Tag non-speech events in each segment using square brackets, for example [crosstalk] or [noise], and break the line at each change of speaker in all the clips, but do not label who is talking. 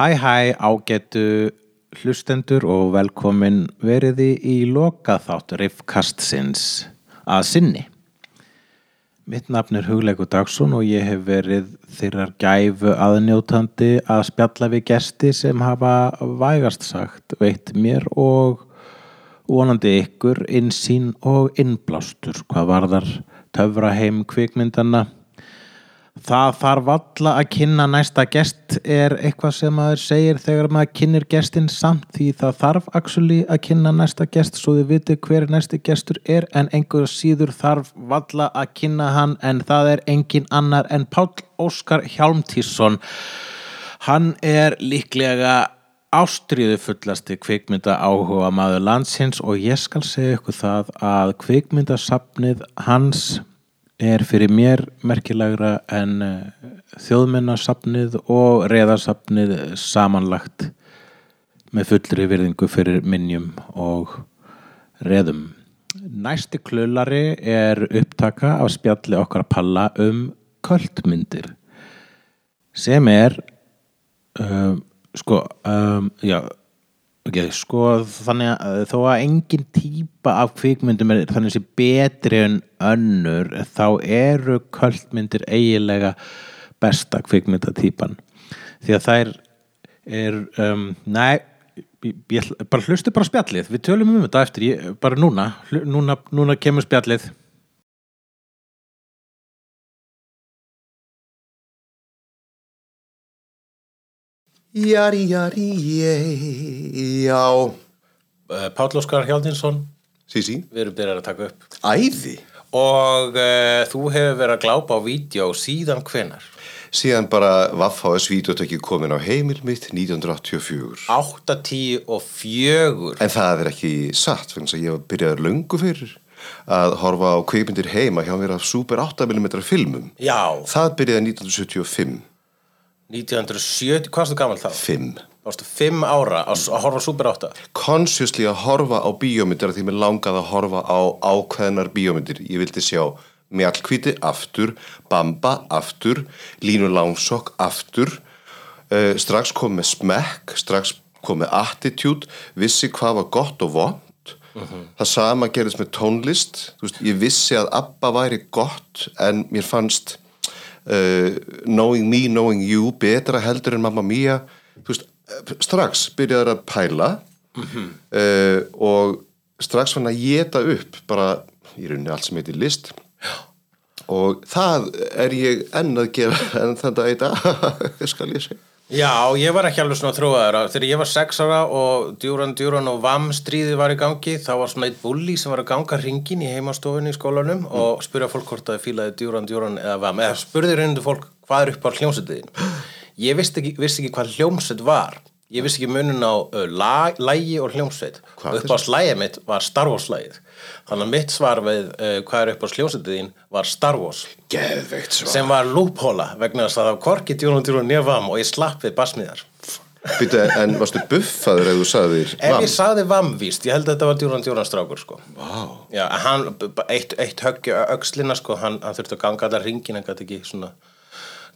Hæ hæ ágætu hlustendur og velkomin veriði í lokaþátt Riffkastsins að sinni. Mitt nafn er Hugleikur Dagsson og ég hef verið þeirrar gæfu aðnjótandi að spjalla við gesti sem hafa vægast sagt veitt mér og vonandi ykkur insýn og innblástur hvað varðar töfra heim kvikmyndana Það þarf alla að kynna næsta gest er eitthvað sem maður segir þegar maður kynir gestin samt því það þarf actually að kynna næsta gest svo þið viti hver næsti gestur er en einhver síður þarf valla að kynna hann en það er engin annar en Páll Óskar Hjálmtísson hann er líklega ástriðu fullasti kvikmynda áhuga maður landsins og ég skal segja ykkur það að kvikmyndasafnið hans er fyrir mér merkilegra en eh, þjóðmennasafnið og reðarsafnið samanlagt með fullri virðingu fyrir minnjum og reðum. Næsti klulari er upptaka af spjalli okkar palla um kvöldmyndir sem er um, sko um, já Okay, sko þannig að þó að engin típa af kvikmyndum er þannig sem betri en önnur þá eru kvöldmyndir eigilega besta kvikmyndatýpan því að þær er um, næ, bara hlustu bara spjallið. Við tölum um þetta eftir, ég, bara núna núna, núna kemur spjallið
Jari, jari, ég, já.
Uh, Páll Óskar Hjáldinsson,
Sísí,
við erum byrjar að taka upp.
æði.
Og uh, þú hefur verið að glápa á vídeo síðan hvenar?
Síðan bara Vaffháðs videotöki komin á heimil mitt 1984.
8, 10 og 4.
En það er ekki satt, fyrir að ég var byrjaður löngu fyrir að horfa á kveipindir heima hjá mér af super 8mm filmum.
Já,
Það byrjaði 1975.
1970, hvað þú gammal þá?
5.
Varstu 5 ára að, að horfa Super 8?
Consciously að horfa á bíómyndir því mér langaði að horfa á ákveðnar bíómyndir. Ég vildi sjá Mjallkvíti aftur, Bamba aftur, Línu Langsokk aftur, uh, strax kom með smekk, strax kom með attitude, vissi hvað var gott og vond. Það sama gerðist með tónlist, veist, ég vissi að ABBA væri gott en mér fannst uh, Knowing Me, Knowing You betra heldur en Mamma Mia. Þú veist, strax byrjaði að pæla. Uh, og strax fann að geta upp bara í rauninni allt sem heitir list. Og það er ég enn að gera en þannig að þetta [laughs] skal ég segja
Já, ég var ekki alveg svona trúaður þegar ég var 6 ára og Duran Duran og VAM stríði var í gangi þá var svona eitt bulli sem var að ganga ringin í heimastofunni í skólanum og spurja fólk hvort það fílaði Duran Duran eða VAM eða spurði reyndu fólk hvað er upp á hljómsveitiðin ég vissi ekki, vissi ekki hvað hljómsveit var. Ég vissi ekki munun á uh, lægi og hljómsveit.
Hvað
upp á slægið mitt var Star Wars lægið þannig að mitt svar við uh, hvað er upp á hljómsveitiðin var Star Wars
Geðveikt svo
sem var loophóla vegna þess að það var korki Duran nefn VAM og ég slapp við basmiðar
Býtu, En varstu buffaður ef þú sagðir
Ef
vam?
ég sagði vamvíst, ég held að þetta var djúran djúran strákur sko.
Vá,
Já, hann, eitt, eitt höggja öxlina sko, hann, hann þurfti að ganga allar ringin, hann gæti ekki svona,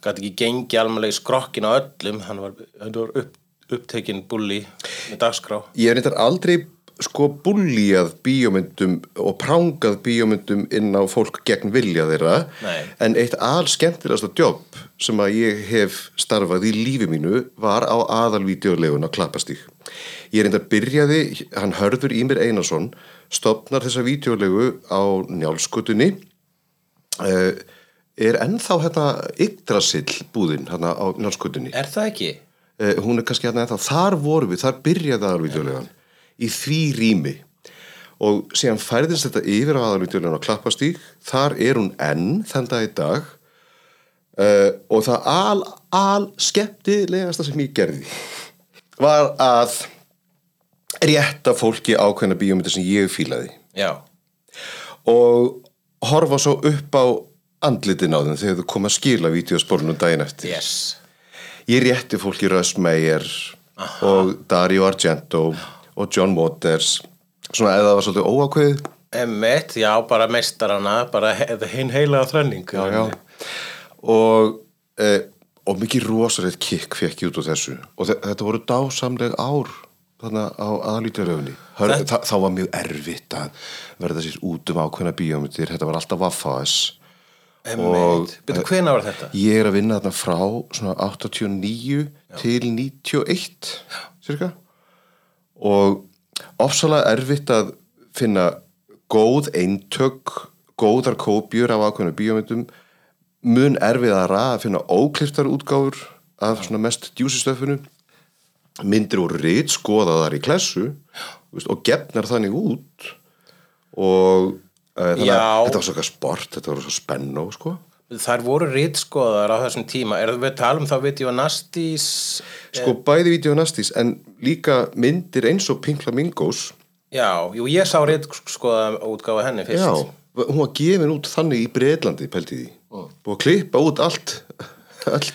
gæti ekki gengi almenlega í skrokkin á öllum, hann var, hann var upp, upptekinn bulli með dagskrá.
Ég hef reyndar aldrei sko búlíjað bíómyndum og prángað bíómyndum inn á fólk gegn vilja þeirra
Nei.
en eitt al skemmtilegasta jobb sem að ég hef starfað í lífi mínu var á aðalvídeolegun á Klappastík. Ég reyndar byrjaði, hann hörður Ímir Einarsson stopnar þessa vídeolegu á njálskutunni uh, er ennþá hérna Yggdrasill búðin hérna á njálskutunni
Er það ekki?
uh, hún er kannski hérna ennþá, þar vorum við, þar byrjaði aðalvídeolegan í því rými. Og síðan færðist þetta yfir á aðalvídeolegan á Klappastík, þar er hún enn þann dag í dag. Uh, og það al, al skemmtilegasta sem ég gerði var að rétta fólki ákveðna bíómyndir sem ég fílaði.
Já.
og horfa svo upp á andlitin á þeim þegar þú kom að skila vídeospornum daginn eftir.
Yes.
Ég rétti fólki Russ Meyer og Dario Argento og John Waters. Svona eða það var svolítið óákveðið.
Emmett, já, bara meistarana, bara hinn heilaga þrenning.
já, já. og e, og mikið rosalegt kikk fekk ég út á þessu. Og þe- þetta voru dásamleg ár þannig á aðalítjaröfni
Þetta-
þá var mjög erfitt að verða sér út um ákveðna bíómyndir. Þetta var alltaf
Emmitt, betur hvena var þetta?
ég er að vinna þarna frá svona 89 til 91 cirka og ofsalega erfitt að finna góð eintök góðar kópjur af ákveðna bíómyndum. Mun erfiðara að finna ókliftar útgáfur af svona mest djúsistöfunu myndir voru rít skoðaðar í klessu og gefnar þannig út. Og uh, þannig að þetta var svona sport, þetta var svo spennó sko
Þær voru rítskoðar á þessum tíma. Er við talum þá video Nastís
Sko bæði vídeo nastís en líka myndir eins og Pink Flamingos.
Já, jú, ég sá rítskoða útgáfa henni fyrst.
Já, hún var gefin út þannig í Breitlandi pælti því og að klippa út allt, allt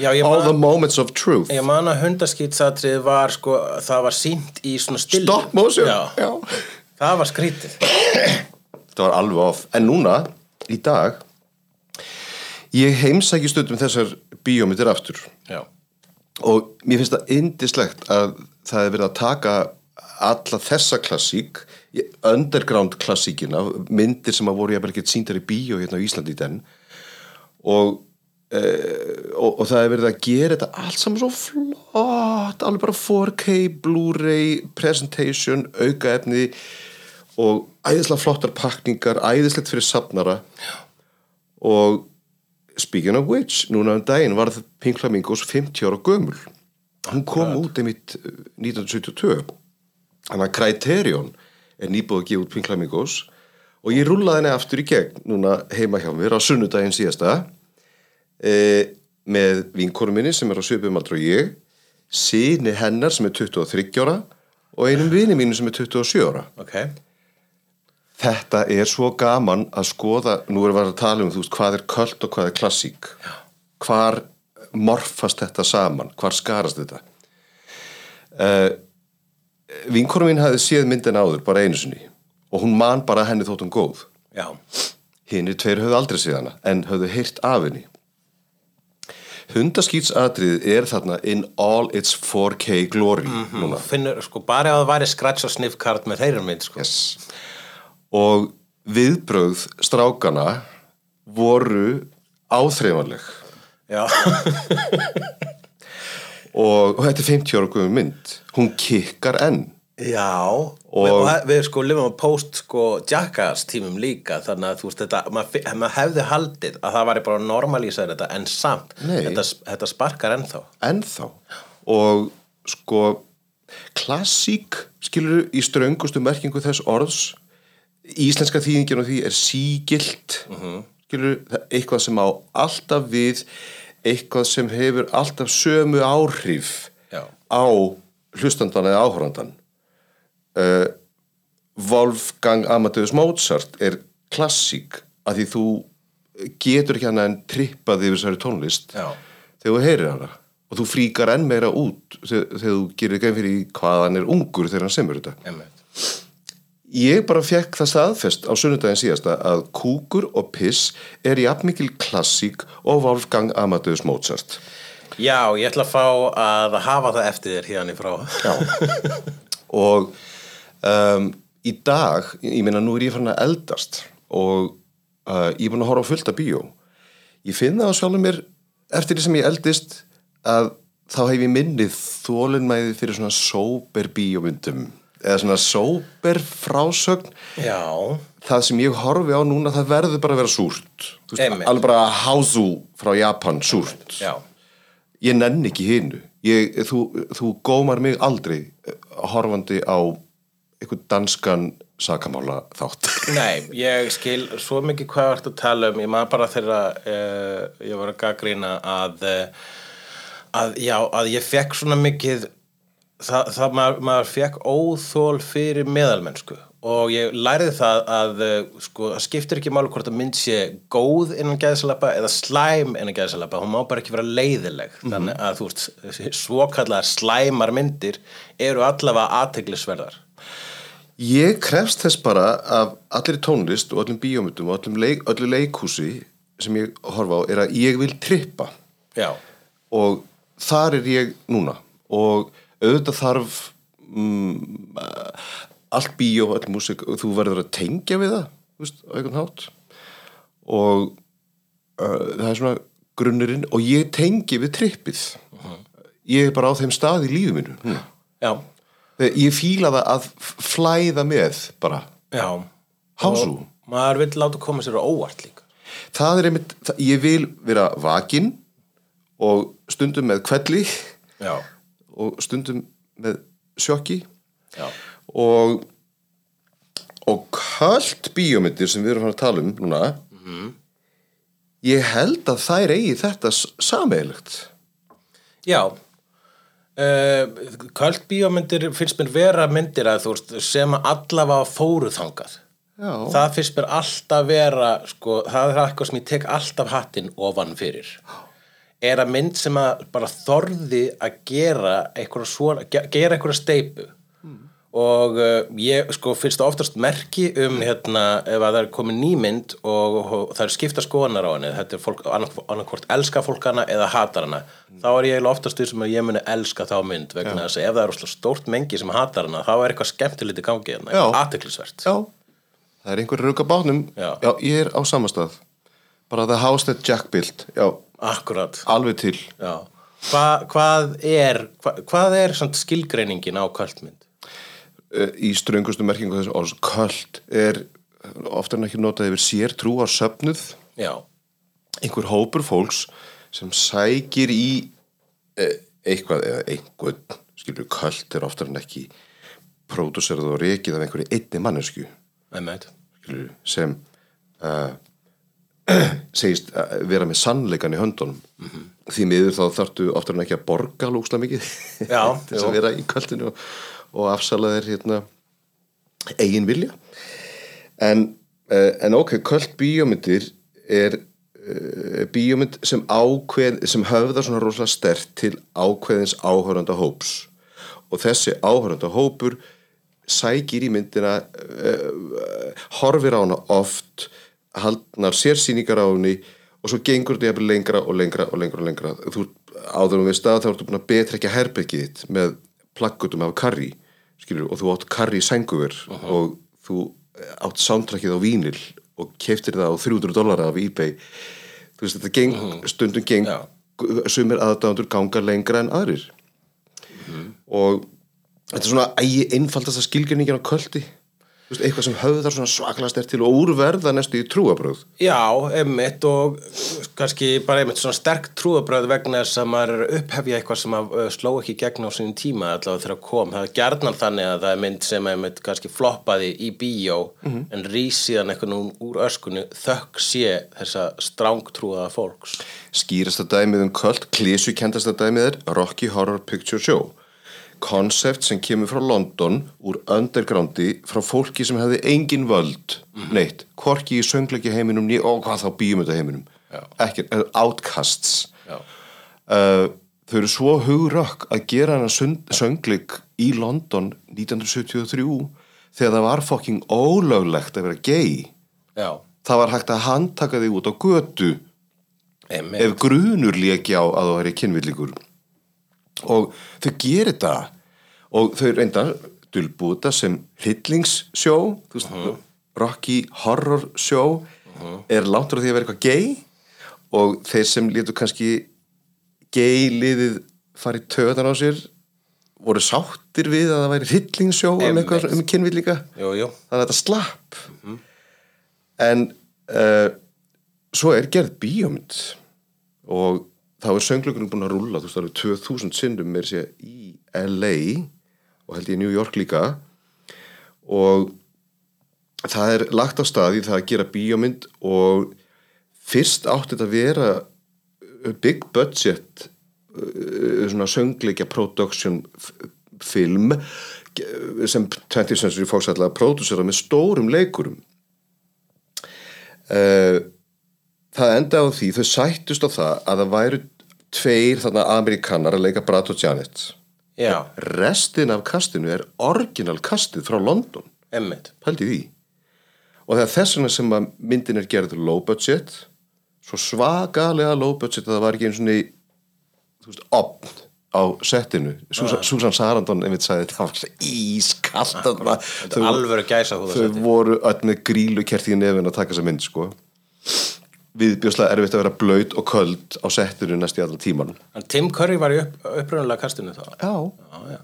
Já,
all
man-
the moments of truth.
Ég man að hundaskýtsatrið var sko, það var sínt í svona still
stop motion.
Já,
Já.
það var skrítið [coughs]
þetta var alveg off. En núna, í dag ég heimsæki stundum þessar bíómyndir aftur.
Já,
og mér finnst það indislegt að það er verið að taka alla þessa klassík underground klassíkina myndir sem að voru ég bara ekkert síndar í bíó hérna á Íslandi í den. Og, e, og, og það er verið að gera þetta allt saman svo flott alveg bara 4K, Blu-ray presentation, aukaefni og æðislega flottar pakningar, æðislegt fyrir safnara. Og speaking of which, núna um daginn var það Pink Flamingos 50 ára gömul. Hún kom út einmitt eh, 1972 þannig að Criterion er nýbúið að gefa út Pink Flamingos og ég rúlaði henni aftur í gegn núna heima hjá mér á sunnudaginn síðasta e, með vinkonum minni sem er á svipum aldrei og ég síni hennar sem er 23 ára og einum vini mínu sem er 27 ára.
Ok
Þetta er svo gaman að skoða, nú erum við að tala um þú veist, hvað er köld og hvað er klassík. Hvar morfast þetta saman? Hvar skarast þetta? Uh, Vinkonum mín hafði séð myndin áður bara einu sinni og hún man bara að henni þóttum góð.
Já,
Hinnir tveir höfðu aldrei séð hana en höfðu heyrt af henni. Hundaskýtsatriðið er þarna in all its 4K glory núna.
finnur, sko, bara ef það væri scratch og sniff card með þeirra mynd, sko
Yes. Og viðbrögð strákana voru áþreifanleg
Já, [laughs]
og, og þetta er 50 ára guðum mynd. Hún kikkar enn.
Já, og við, við sko lifum á post sko Jackass tímum líka þannig að þú veist þetta, maður mað hefði haldið að það væri bara normalísað þetta en samt, þetta, þetta sparkar ennþá
Ennþá. Og sko, klassík, skilur í ströngustu merkingu þess orðs, íslenska þýðingin og því er sígilt, skilur, eitthvað sem á alltaf við, eitthvað sem hefur alltaf sömu áhrif
Já.
á hlustandan eða áhórandan. Uh, Wolfgang Amadeus Mozart er klassík að því þú getur ekki hana en trippað yfir þessari tónlist
Já.
þegar þú heyrir hana og þú fríkar enn meira út þegar, þegar þú gerir geim fyrir hvað hann er ungur þegar hann semur þetta
Einmitt.
Ég bara fekk það staðfest á sunnudaginn síðasta að kúkur og piss er jafnmikil klassík og Wolfgang Amadeus Mozart.
Já, ég ætla að fá að hafa það eftir þér hérna í frá.
Já. og um, í dag, ég meina nú er ég fann að eldast og uh, ég er búin að horfa á fullt af bíó. Ég finn það á sjálfum mér eftir því sem ég eldist að þá hef ég minnið þólinnmæði fyrir svona sóber bíómyndum eða svona sóber frásögn.
Já,
það sem ég horfi á núna það verður bara að vera súrt. Alveg bara házu frá Japan súrt. Ég nenni ekki hinu. Ég, þú, þú gómar mig aldrei eh, horfandi á einhvern danskan sakamála þátt. [laughs]
Nei, ég skil svo mikið hvað ert að tala um. Ég maður bara þegar uh, ég var að gaggrina að uh, að já, að ég fekk svona mikið það, það maður, maður fekk óþól fyrir meðalmennsku og ég lærði það að uh, sko, skiptir ekki máli hvort að mynd sé góð innan gæðsalapa eða slæm innan gæðsalapa, hún má bara ekki vera leiðileg þannig að þú veist, svokallar slæmar myndir eru allavega aðteglisverðar
ég krefst þess bara af allir tónlist og öllum bíómyndum og öllum leik, öllu leikhúsi sem ég horfa á er að ég vil trippa.
Já,
og þar er ég núna. Og auðvitað þarf mm, allt bíó, all músík þú verður að tengja við það veist, á einhvern hátt. Og uh, það er svona grunnurinn og ég tengi við trippið. Ég er bara á þeim stað í lífið mínu núna.
já,
ég fíla það að flæða með bara,
já.
hásu
Og maður vil láta koma sér á óvart líka.
Það er einmitt, það, ég vil vera vakinn og stundum með kvelli
Já,
og stundum með sjokki.
Já,
og og kallt bíómyndir sem við erum að tala um núna ég held að þær eigi þetta sameigilegt
já. Uh, Köld bíómyndir finnst mér vera myndir að þú veist sem allavega fóru þangað.
Já.
Það finnst mér alltaf vera sko, það er eitthvað sem ég tek alltaf hattinn ofan fyrir er að mynd sem að bara þorði að gera eitthvað svona, ge- gera eitthvað steipu og uh, ég sko finnst það oftast merki um hérna ef að það er komin ný mynd og, og það er skipta skoðanar á henni þetta er fólk annarkvort elska fólk hana eða hatar hana þá er ég oftast því sem að ég muni elska þá mynd vegna þess að ef það er stórt mengi sem hatar hana þá er eitthvað skemmtilegt í gangi hérna,
Já.
aðteklisvert
já, það er einhver rauka bátnum.
Já.
ég er á samastað bara the house that Jack built. Já,
Akkurat.
Alveg til.
Já. Hva, hvað er hva, hvað er samt skilgreiningin á kvöldmynd?
Eh, í ströngustu merkingu þess orðs köld er oftar en ekki notað yfir sér trú á söfnuð.
Já,
einhver hópur fólks sem sækir í eh, eitthvað eða einhvern skilur köld er oftar en ekki pródúserað og rekið af einhverju einni mannesku
einmitt.
Skilur, sem uh, [clears throat] segist uh, vera með sannleikan í höndunum. Því miður þá þarftu oftar en ekki að borga lúkslega mikið.
Já, [laughs]
til þess að vera í kvöldinu og, og afsala þér hérna eigin vilja. En, uh, en ok, kvöld bíómyndir er uh, bíómynd sem ákveð sem höfðar svona rosalega stert til ákveðins áhöranda hóps. Og þessi áhöranda hópur sækir í myndina horfir á hana oft haldnar sérsýningar á henni og svo gengur þetta jafnvel lengra og lengra og lengra og lengra. Þú áður við stað þá ertu búin að betra ekki herbergið þitt með plaggutum af karri skilur, og þú átt karri sænguver og þú átt soundtrackið á vínil og keftir það á 300 dollara af ebay. Þú veist þetta geng, stundum geng
Já.
sumir aðdáðandur ganga lengra en aðrir. Og þetta er svona ægi einfaldast að skilgjörningin á köldi Þú veist, eitthvað sem höfðar svaklega stert til og úrverða næstu í trúabröð
Já, einmitt og kannski bara einmitt svona sterk trúabröð vegna þess að maður að upphefja eitthvað sem að uh, sló ekki gegn á sínum tíma allavega þegar kom. Það er gjarnan þannig að það er mynd sem einmitt kannski floppaði í bíó en rís síðan eitthvað nú úr öskunni þökk sé þessa strángtrúaða fólks.
skýrasta dæmið um köld, klísu kendasta dæmið er Rocky Horror Picture Show konsept sem kemur frá London úr undergroundi frá fólki sem hefði engin völd neitt, hvorki í söngleiki heiminum og hvað þá bíumönda heiminum ekki, uh, outcasts. Uh, þau eru svo hugrökk að gera hana söngleik í London 1973 þegar það var fucking ólöglegt að vera gay.
Já,
það var hægt að handtaka þig út á götu.
Einmitt.
ef grunur léki á að þú væri kynvilligur og þau gerir þetta. Og þau reynda dulbúið þetta sem hryllingssjó þú veist, Rocky Horror Show er langt frá því að vera eitthvað gay og þeir sem lítu kannski gay liðið farið töðan á sér voru sáttir við að það væri hryllingssjó um eitthvað um
jú.
þannig að þetta slapp. En uh, svo er gerð bíómynd og þá er söngleikurinn búin að rúlla þú veist eru 2000 sinnum með sér í LA og held ég New York líka. Og það er lagt á staði það að gera bíómynd og fyrst átti þetta að vera uh, big budget uh, svona söngleikja production film ge- sem 20th Century Fox ætlaði að pródúsera með stórum leikurum. Uh, það enda á því þau sættust á það að það væru tveir þarna amerikanar að leika Brad og Janet restin af kastinu er original kastið frá London. Pældi því. Og það er þess vegna sem myndin er gerð low budget svo svagalega low budget að það var ekki eins og þú veist, opn á settinu. Susan, Susan Sarandon einmitt sagði þetta var.
Þetta
Þau- voru öll með grílu kerti í nefn að taka þessa mynd sko viðbjóslega erfitt að vera blöyt og köld á settinu næst í allan tíman
Tim Curry var í upp, upprunalega kastinu þá.
Já,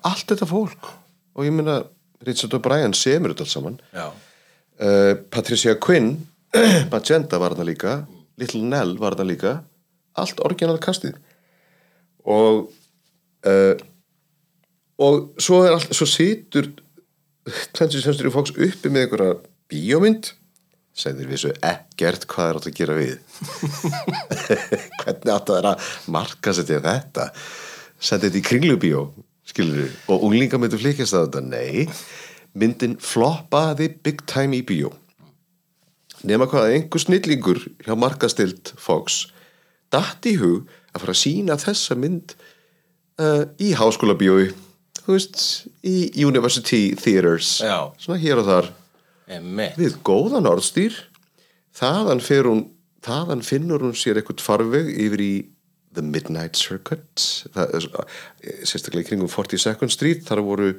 allt þetta fólk. Og ég meina Richard O'Brien semur þetta allt saman.
Já,
uh, Patricia Quinn [clears throat] Magenta var þarna líka. Little Nell var þarna líka. Allt orginal kastið. Og uh, og svo er allt svo situr 20th Century Fox uppi með einhverja bíómynd segðir við svo ekkert hvað er átt að gera við? [laughs] Hvernig átt að vera að marka setja þetta? Sendi þetta í kringlubíó skilur og unglinga myndu flikast að þetta? Nei, myndin floppaði big time í bíó. Nema hvað að einhver snillingur hjá markastild Fox datt í hug að fara að sína þessa mynd uh, í háskóla bíói þú veist, í University Theaters.
Já.
svona hér og þar
emmitt
við góðan orðstýr þaðan, hún, þaðan finnur hún sér eitthvað farveg yfir í The Midnight Circuit það er sérstaklega í kringum 42nd Street þar voru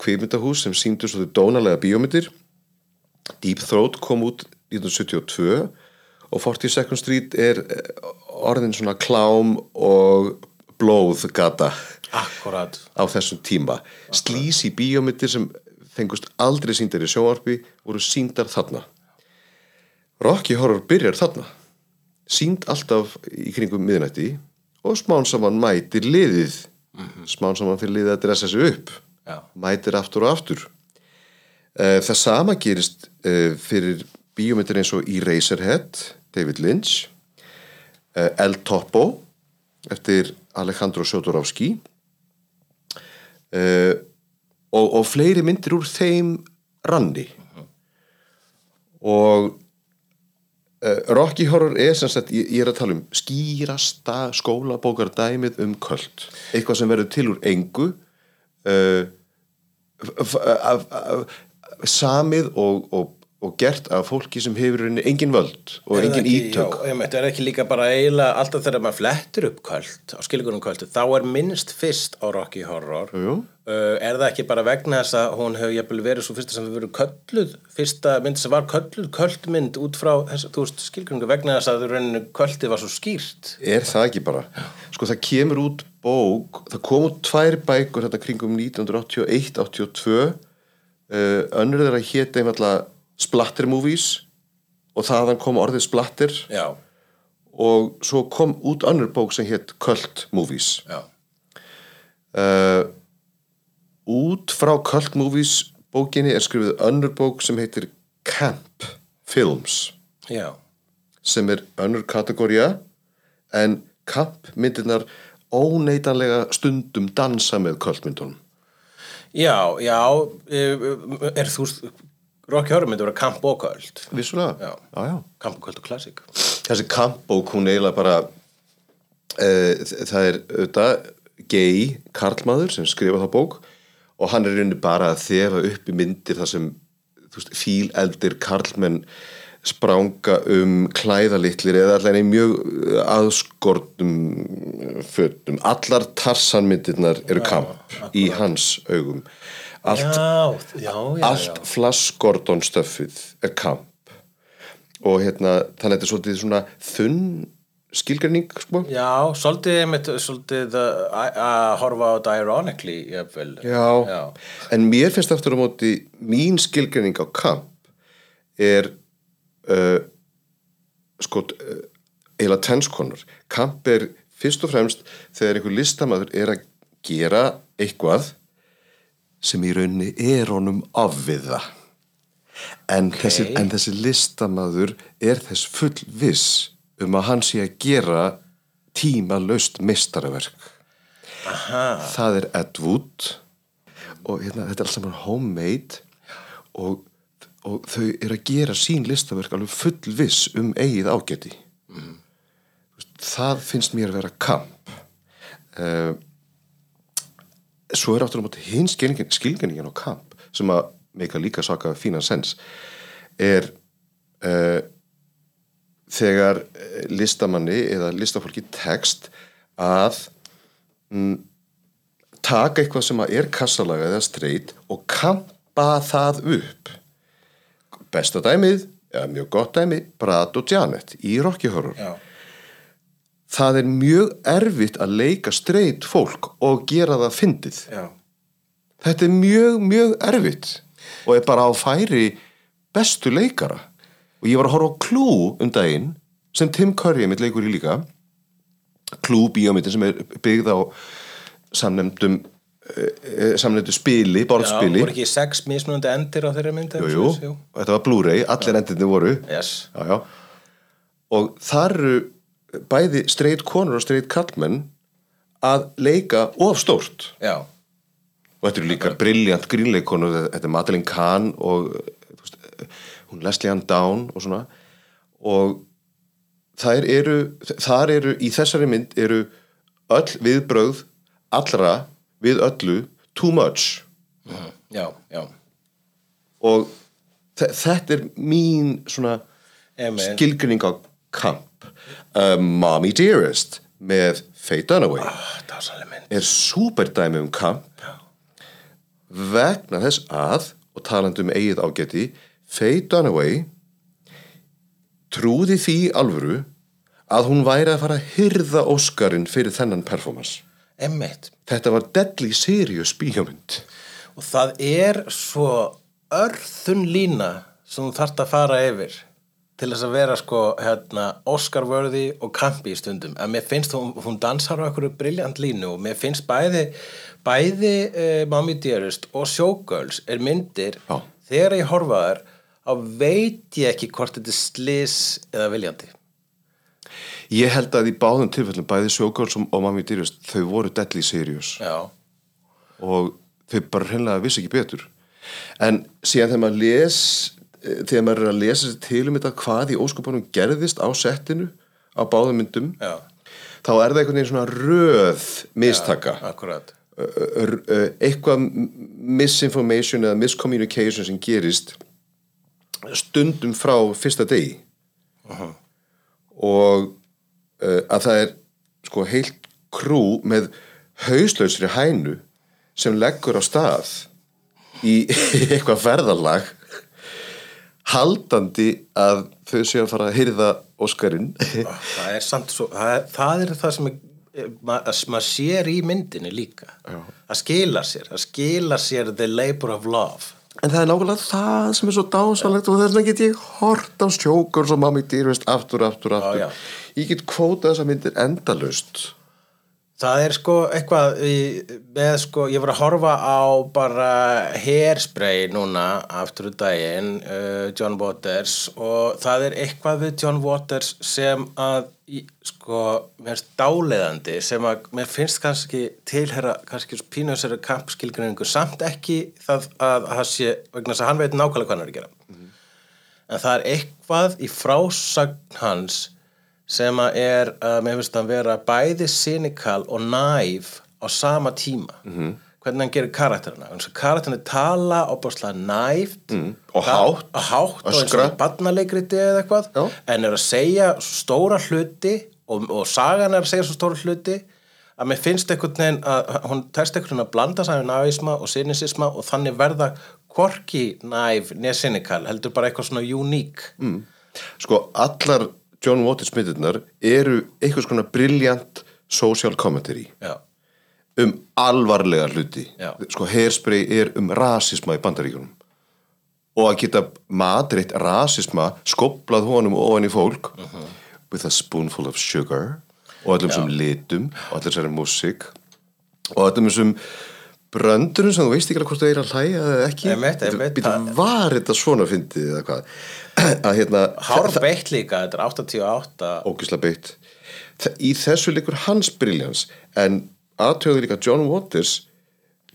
kvikmyndahús sem síndu svo þau dónalega bíómyndir. Deep Throat kom út 1972 og 42nd Street er eh, orðin svona klám og blóðgata
Akkurat.
á þessum tíma. Slísi bíómyndir sem fengust aldrei síndar í sjónvarpi voru síndar þarna. Rocky Horror byrjar þarna. Sínd alltaf í kringum miðnætti og smán saman mætir liðið. Smán saman fyrir liðið að dressa sig upp.
Já,
mætir aftur og aftur. Eh, það sama gerist eh, fyrir bíómyndir eins og Eraserhead David Lynch eh, El Topo eftir Alejandro Jodorowsky uh, og, og fleiri myndir úr þeim ranni. Og uh, Rocky Horror er sem sagt, ég, ég er að tala um skýrasta skólabókar dæmið um köld. Eitthvað sem verður til úr engu uh, samið og, og, og gert af fólki sem hefur engin völd og engin ítök.
Já, einmitt, er ekki líka bara eiginlega alltaf þegar maður flettur upp kvöld á skilgunum kvöldu, þá er minnst fyrst á Rocky Horror.
Jú.
uh, er það ekki bara vegna þess að hún hefur verið svo fyrsta sem við verið kölluð fyrsta mynd sem var kölluð, köldmynd út frá skilgrunningu vegna þess að kvöldið var svo skýrt?
Er það ekki bara? Sko það kemur út bók, það kom út tvær bækur þetta kringum 1981-82 uh, önnur þeirra hétt einfallega Splatter Movies og þaðan kom orðið Splatter
já,
og svo kom út önnur bók sem hétt Cult Movies. Uh, út frá Cult Movies bókinni er skrifið önnur bók sem heitir Camp Films.
Já.
Sem er önnur kategória en Camp myndirnar óneitanlega stundum dansa með kvöldmyndunum
já, já eh, er þú Horror myndi vera kamp og kvöld
vissulega,
Já.
já, já.
kamp og klassik
þessi kampbók hún eiginlega bara uh, það er auðvitað gay karlmaður sem skrifa það bók og hann er rauninni bara að þefa upp í myndir þar sem veist, fíleldir karlmenn spranga um klæðalitlir eða allan í mjög eh, aðskortum fötum. Allar tarsanmyndirnar eru kamp í hans augum. Allt,
já, já, já,
allt Flash Gordon stöffið er kamp og hérna þannig að þetta er svolítið svona þunn skilgreining sko.
Já, svolítið, einmitt, svolítið uh, að að horfa á þetta ironically, jafnvel.
Já.
Já.
en mér finnst aftur á móti mín skilgreining á kamp er uh, sko uh, eiginlega tennskonar kamp er fyrst og fremst þegar einhver listamaður er að gera eitthvað sem í rauninni er honum afviða. En, þessi, en þessi listamaður er þess full viss um að hann sé að gera tímalaust mistaraverk
Aha,
það er Ed Wood og hérna, þetta er allt saman homemade og, og þau eru að gera sín listaverk alveg fullviss um eigið ágæti. Mm. það finnst mér að vera kamp. Uh, svo er áttur á móti skilgenningin, skilgenningin á kamp sem að meika líka saka fínan sens er uh, þegar eh, listamanni eða listafólki tekst að mm, taka eitthvað sem að er kassalaga eða streit og kampa það upp besta dæmið eða mjög gott dæmi, Brad og Janet í Rocky Horror
Já.
Það er mjög erfitt að leika streit fólk og gera það fyndið.
Já.
þetta er mjög, mjög erfitt og er bara á færi bestu leikara. Og ég var að horfa á Klú um daginn sem Tim Curry mitt leikur í líka. Klú bíómyndin sem er byggð á samnefndum uh, samnefndu spili,
Já,
borðspili
voru ekki sex mismunandi endir á þeirra mynd
jú, jú, þetta var Blu-ray, allir endinni voru.
Yes.
já, já. og þar eru bæði streit konur og streit kallmenn að leika of stórt.
Já.
og þetta eru líka briljant grínleikonu þetta er Madeleine Kahn og þú veist, hún Leslie Ann Down og svona. Og þær eru, þar eru í þessari mynd eru öll viðbrögð allra við öllu too much.
Já, já.
og þe- þetta er mín skilgrinning á kamp uh, Mommy Dearest með Faye Dunaway.
Mynd.
er súperdæmi um kamp. Vegna þess að og talandi um eigið ágæti Faye Dunaway trúði því alvöru að hún væri að fara að hyrða Óskarinn fyrir þennan performance.
Emmett.
þetta var deadly serious bíómynd.
Og það er svo örþun lína sem þú þarft að fara yfir til þess að vera sko hérna Oscar-vörði og kampi í stundum. Að mér finnst hún, hún dansar á einhverju briljant línu og mér finnst bæði bæði uh, Mommy Dearest og Showgirls er myndir
Já.
þegar ég horfa þær þá veit ég ekki hvort þetta er slis eða viljandi.
Ég held að í báðum tilfellum bæði Showgirls og Mommy Dearest þau voru deadly serious.
Já,
og þau bara hreinlega vissi ekki betur. En síðan þegar maður les eh, þegar maður er að lesa sér til um þetta hvað í óskupunum gerðist á settinu á báðum myndum
já,
þá er það einhvern veginn svona röð mistaka. Ö- ö- ö- eitthvað misinformation eða miscommunication sem gerist stundum frá fyrsta degi. Og uh, að það er sko heilt krú með hauslausri hænu sem leggur á stað í [laughs] eitthvað ferðalag haldandi að þau séu að fara að hyrða Óskarinn [laughs]
það er samt svo það er það, er það sem er, maður ma sér í myndinni líka Já. það skilar sér, það skilar sér the labor of love
En það er nákvæmlega það sem er svo dásalegt og þess vegna get ég hort á stjókurs og mammi dýrvist aftur, aftur, aftur.
Já,
Ég get kvótað þessa myndir endalaust.
Það er sko eitthvað með sko, ég var að horfa á bara hairspray núna aftur úr daginn uh, John Waters og það er eitthvað við John Waters sem að sko, mér finnst dáleiðandi sem að mér finnst kannski tilhera kannski pínusera kampskilgrinningu samt ekki það að það sé vegna þess að hann veit nákvæmlega hvað hann er að gera. En það er eitthvað í frásagn hans sem að er, uh, mér finnst hann vera bæði cynical og næf á sama tíma -hmm. hvernig hann gerir karakterina karakterina tala og bústlega næft mm.
Og hátt.
og hátt og eins og barnaleikriti eða eitthvað
Já.
en er að segja stóra hluti og, og sagan er að segja stóra hluti að mér finnst einhvern veginn að hún test einhvern veginn að blanda saman nævisma og cynisisma og þannig verða hvorki næf neð cynical heldur bara eitthvað svona uník mm.
Sko, allar John Waters myndirnar eru einhvers konar briljant social commentary
Já,
um alvarlega hluti.
Já.
Sko, hairspray er um rasisma í bandaríkunum. Og að geta matreitt rasisma, skoplað honum ofan í fólk with a spoonful of sugar og öllum sem litum og allir þessari músík og öllum þessum bröndurum sem þú veist ekki alveg hvort það er að hlæja eða ekki.
Einmitt, einmitt.
Bíddu, var þetta svona fyndið eða hvað? [clears throat] Að hérna
hár beitt líka, þetta er 88
ógislega beitt. Í þessu leikur hans briljans en aðtöðu líka John Waters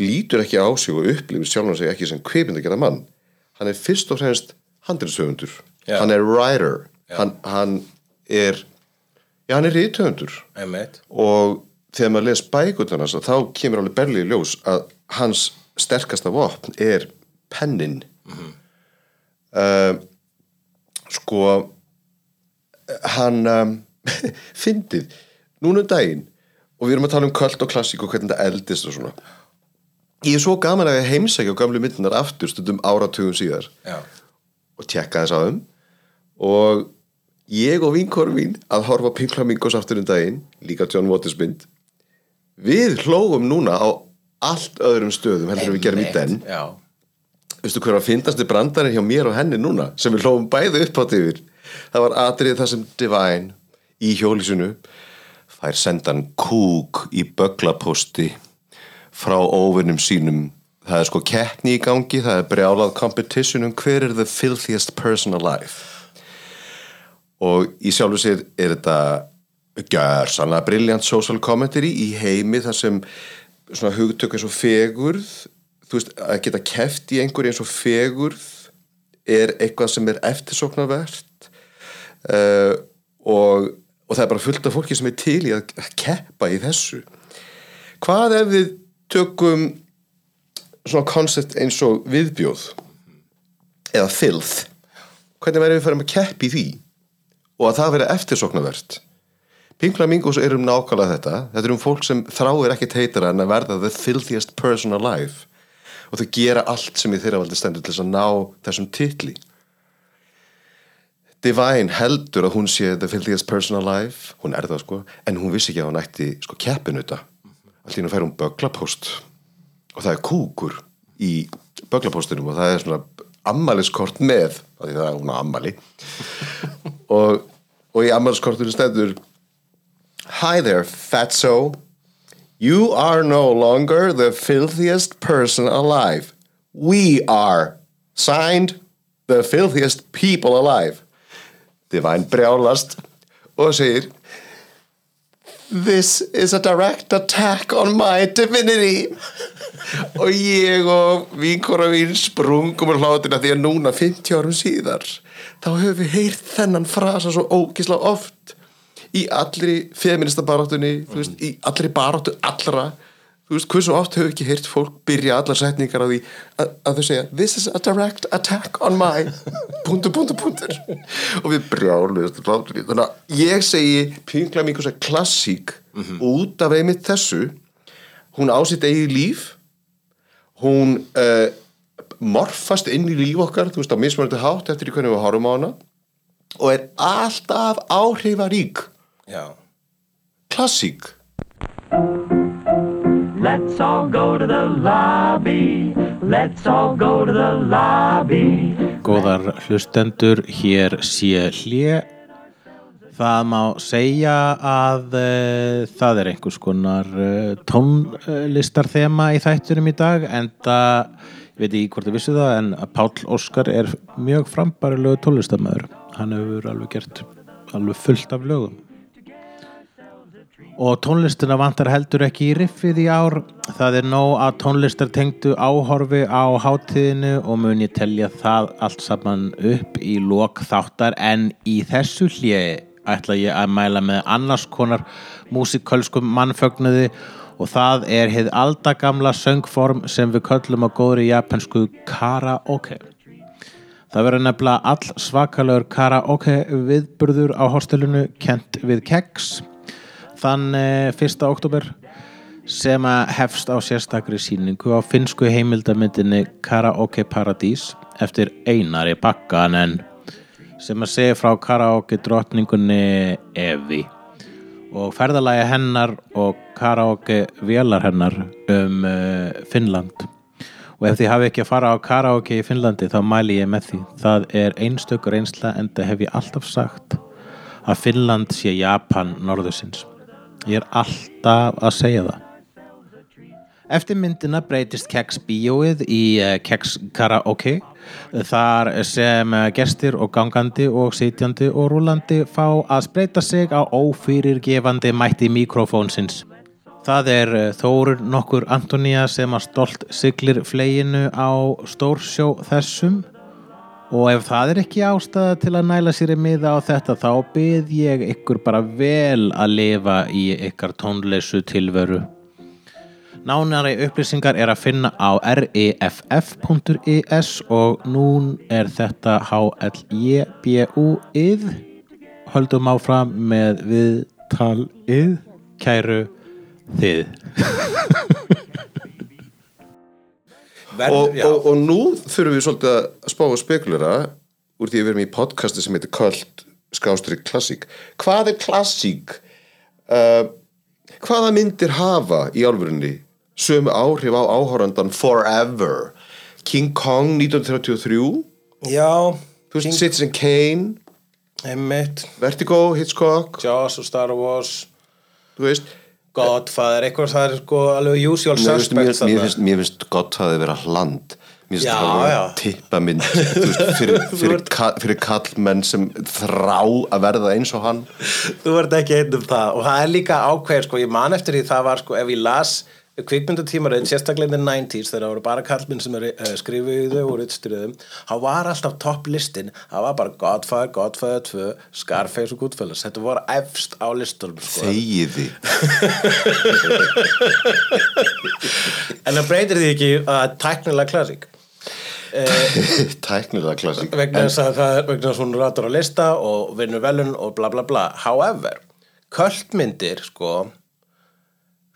lítur ekki á sig og upplifir sjálfan sig ekki sem kveipindi að gera mann. Hann er fyrst og fremst handriðsöfundur
Já.
hann er writer. Hann, hann er já hann er rithöfundur.
Einmitt,
og þegar maður les bækurnar hans þá kemur alveg berlið í ljós að hans sterkasta vopn er pennin. Mm sko hann um, [laughs] fyndið. Núna um daginn og við erum að tala um kvöld og klassík og hvernig þetta eldist og svona. Ég er svo gaman að ég heimsækja á gamlu myndunar aftur stundum áratugum síðar.
Já.
og tjekka þess þeim. Og ég og vinkorum mín að horfa Pink Flamingos aftur um daginn líka John Waters mynd við hlóum núna á allt öðrum stöðum heldur en við gerum í den.
Já.
veistu hver að fyndast þið brandarinn hjá mér og henni núna sem við hlófum bæði upp átt yfir? Það var atrið það sem Divine í hjólisunu fær sendan kúk í böglaposti frá óvinnum sínum. Það er sko keppni í gangi það er brjálað competition um hver er the filthiest person alive. Og í sjálfu sér er þetta gjör sannlega brilliant social commentary í heimi þar sem svona hugtök eins og fegurð þú veist, að geta keft í einhverju eins og fegurð er eitthvað sem er eftirsóknarvert uh, og, og það er bara fullt af fólki sem er til í að keppa í þessu. Hvað ef við tökum svona koncept eins og viðbjóð eða filth? Hvernig verðum við að keppa í því og að það verði eftirsóknarvert Pink Flamingos er um nákvæmlega þetta. Þetta er um fólk sem þráir ekkert heitara en að verða the filthiest person alive. Og þau gera allt sem í þeirra valdi stendur til þess að ná þessum titli. Divine heldur að hún sé the filthiest person alive. Hún er það sko, en hún vissi ekki að hún ætti sko keppinuta allt í hún fær hún böglapóst og það er kúkur í böglapóstinum og það er svona ammaliskort með, því það er hún ammali [laughs] og, og í ammaliskortinu stendur Hi there, fatso. You are no longer the filthiest person alive. We are. Signed, the filthiest people alive. Divine brjálast og segir This is a direct attack on my divinity. og ég og vinkora mín sprungum úr hlátina því að núna 50 árum síðar þá höfum við heyrt þennan frasa svo ógisla oft í allri feminista baráttunni þú veist, í allri baráttu allra þú veist, hversu oft við ekki heyrt fólk byrja allar setningar á því að, að þau segja this is a direct attack on my [laughs] punktur, punktur, punktur og við brjáluðast hlátunni þannig að ég segi Flamingos er klassík út af einmitt þessu. Hún á sitt eigi líf. Hún uh, morfast inn í líf okkar þú veist á mismunandi hátt eftir í hvernig við horfum á hana og er alltaf áhrifarík. Klassík
Let's all go to the lobby. Let's all go to the lobby.
Góðar hlustendur, hér sé hlje. Það má segja að uh, það er einhvers konar uh, tónlistarþema í þættunum í dag en það, ég veit ekki hvort þið vissu það, en Páll Óskar er mjög frambarilegu tónlistarmæður. Hann hefur alveg gert alveg fullt af lögum. Og tónlistina vantar heldur ekki í riffið í ár. Það er nóg að tónlistar tengdu áhorfi á hátíðinu og mun ég telja það allt saman upp í lok þáttar en í þessu hljegi ætla ég að mæla með annars konar músikalskum mannfögnuði og það er heið aldagamla söngform sem við köllum á góðri japansku karaoke. Það verður nefnilega all svakalegur karaoke viðburður á hostelinu kent við keks þann 1. oktober sem að hefst á sérstakri síningu á finsku heimildamyndinni Karaoke Paradís eftir Einari Bakkanen sem að segja frá karaoke drottningunni Evi. Og ferðalagi hennar og karaoke vélar hennar um uh, Finnland. Og ef þið hafi ekki að fara á karaoke í Finnlandi þá mæli ég með því. Það er einstök reynsla en það hef ég alltaf sagt að Finnland sé Japan norðusins ég er alltaf að segja það Eftir myndina breytist Keks bíóið í uh, Keks karaoke þar sem gestir og gangandi og sitjandi og rúlandi fá að spreita sig á ófyrirgefandi mætti mikrofónsins. Það er uh, Þórur nokkur Antonía sem að stolt siglir fleginu á stórsjó þessum og ef það er ekki ástæða til að næla sér í miða á þetta þá byrð ég ykkur bara vel að lifa í ykkar tónleysu tilveru. Nánari upplýsingar er að finna á reff.is og nún er þetta HLJBU-ið. Höldum áfram með viðtalið kæru
Þið [laughs]
Verð,
og, og, og nú þurfum við svolítið að spá og spekulera úr því að við erum í podcasti sem heitir Köld skástrík klassík. Hvað er klassík? Uh, hvaða myndir hafa í álfurinni sömu áhrif á áhórandan forever? King Kong 1933
já
veist Citizen Kane.
Einmitt,
Vertigo, Hitchcock.
Jaws og Star Wars.
Þú veist
Godfather, eitthvað það er sko alveg usual
Mér finnst, mér, mér, finnst, mér finnst þið vera hland Mér finnst
Já,
það vera tippamynd [laughs] þú veist, fyrir, fyrir, ka, fyrir kallmenn sem þrá að verða eins og hann.
Þú ert ekki einn um það. Og það er líka ákveð sko, ég man eftir því það var sko, ef ég las kvikmyndatímarinn, sérstaklega in the 90s þegar það voru bara kallminn sem er, uh, skrifuðu og ritstyrðum, það var alltaf topp listin, það var bara Godfather, Godfather 2, Scarface og Goodfellas. Þetta voru efst á listunum sko.
Þegiði [laughs]
en það breytir því ekki að tæknilega klassík. [laughs]
Tæknilega klassík.
Vegna þess að það er vegna þess að hún ratar á lista og vinnur velun og bla bla bla. However, kvöldmyndir sko,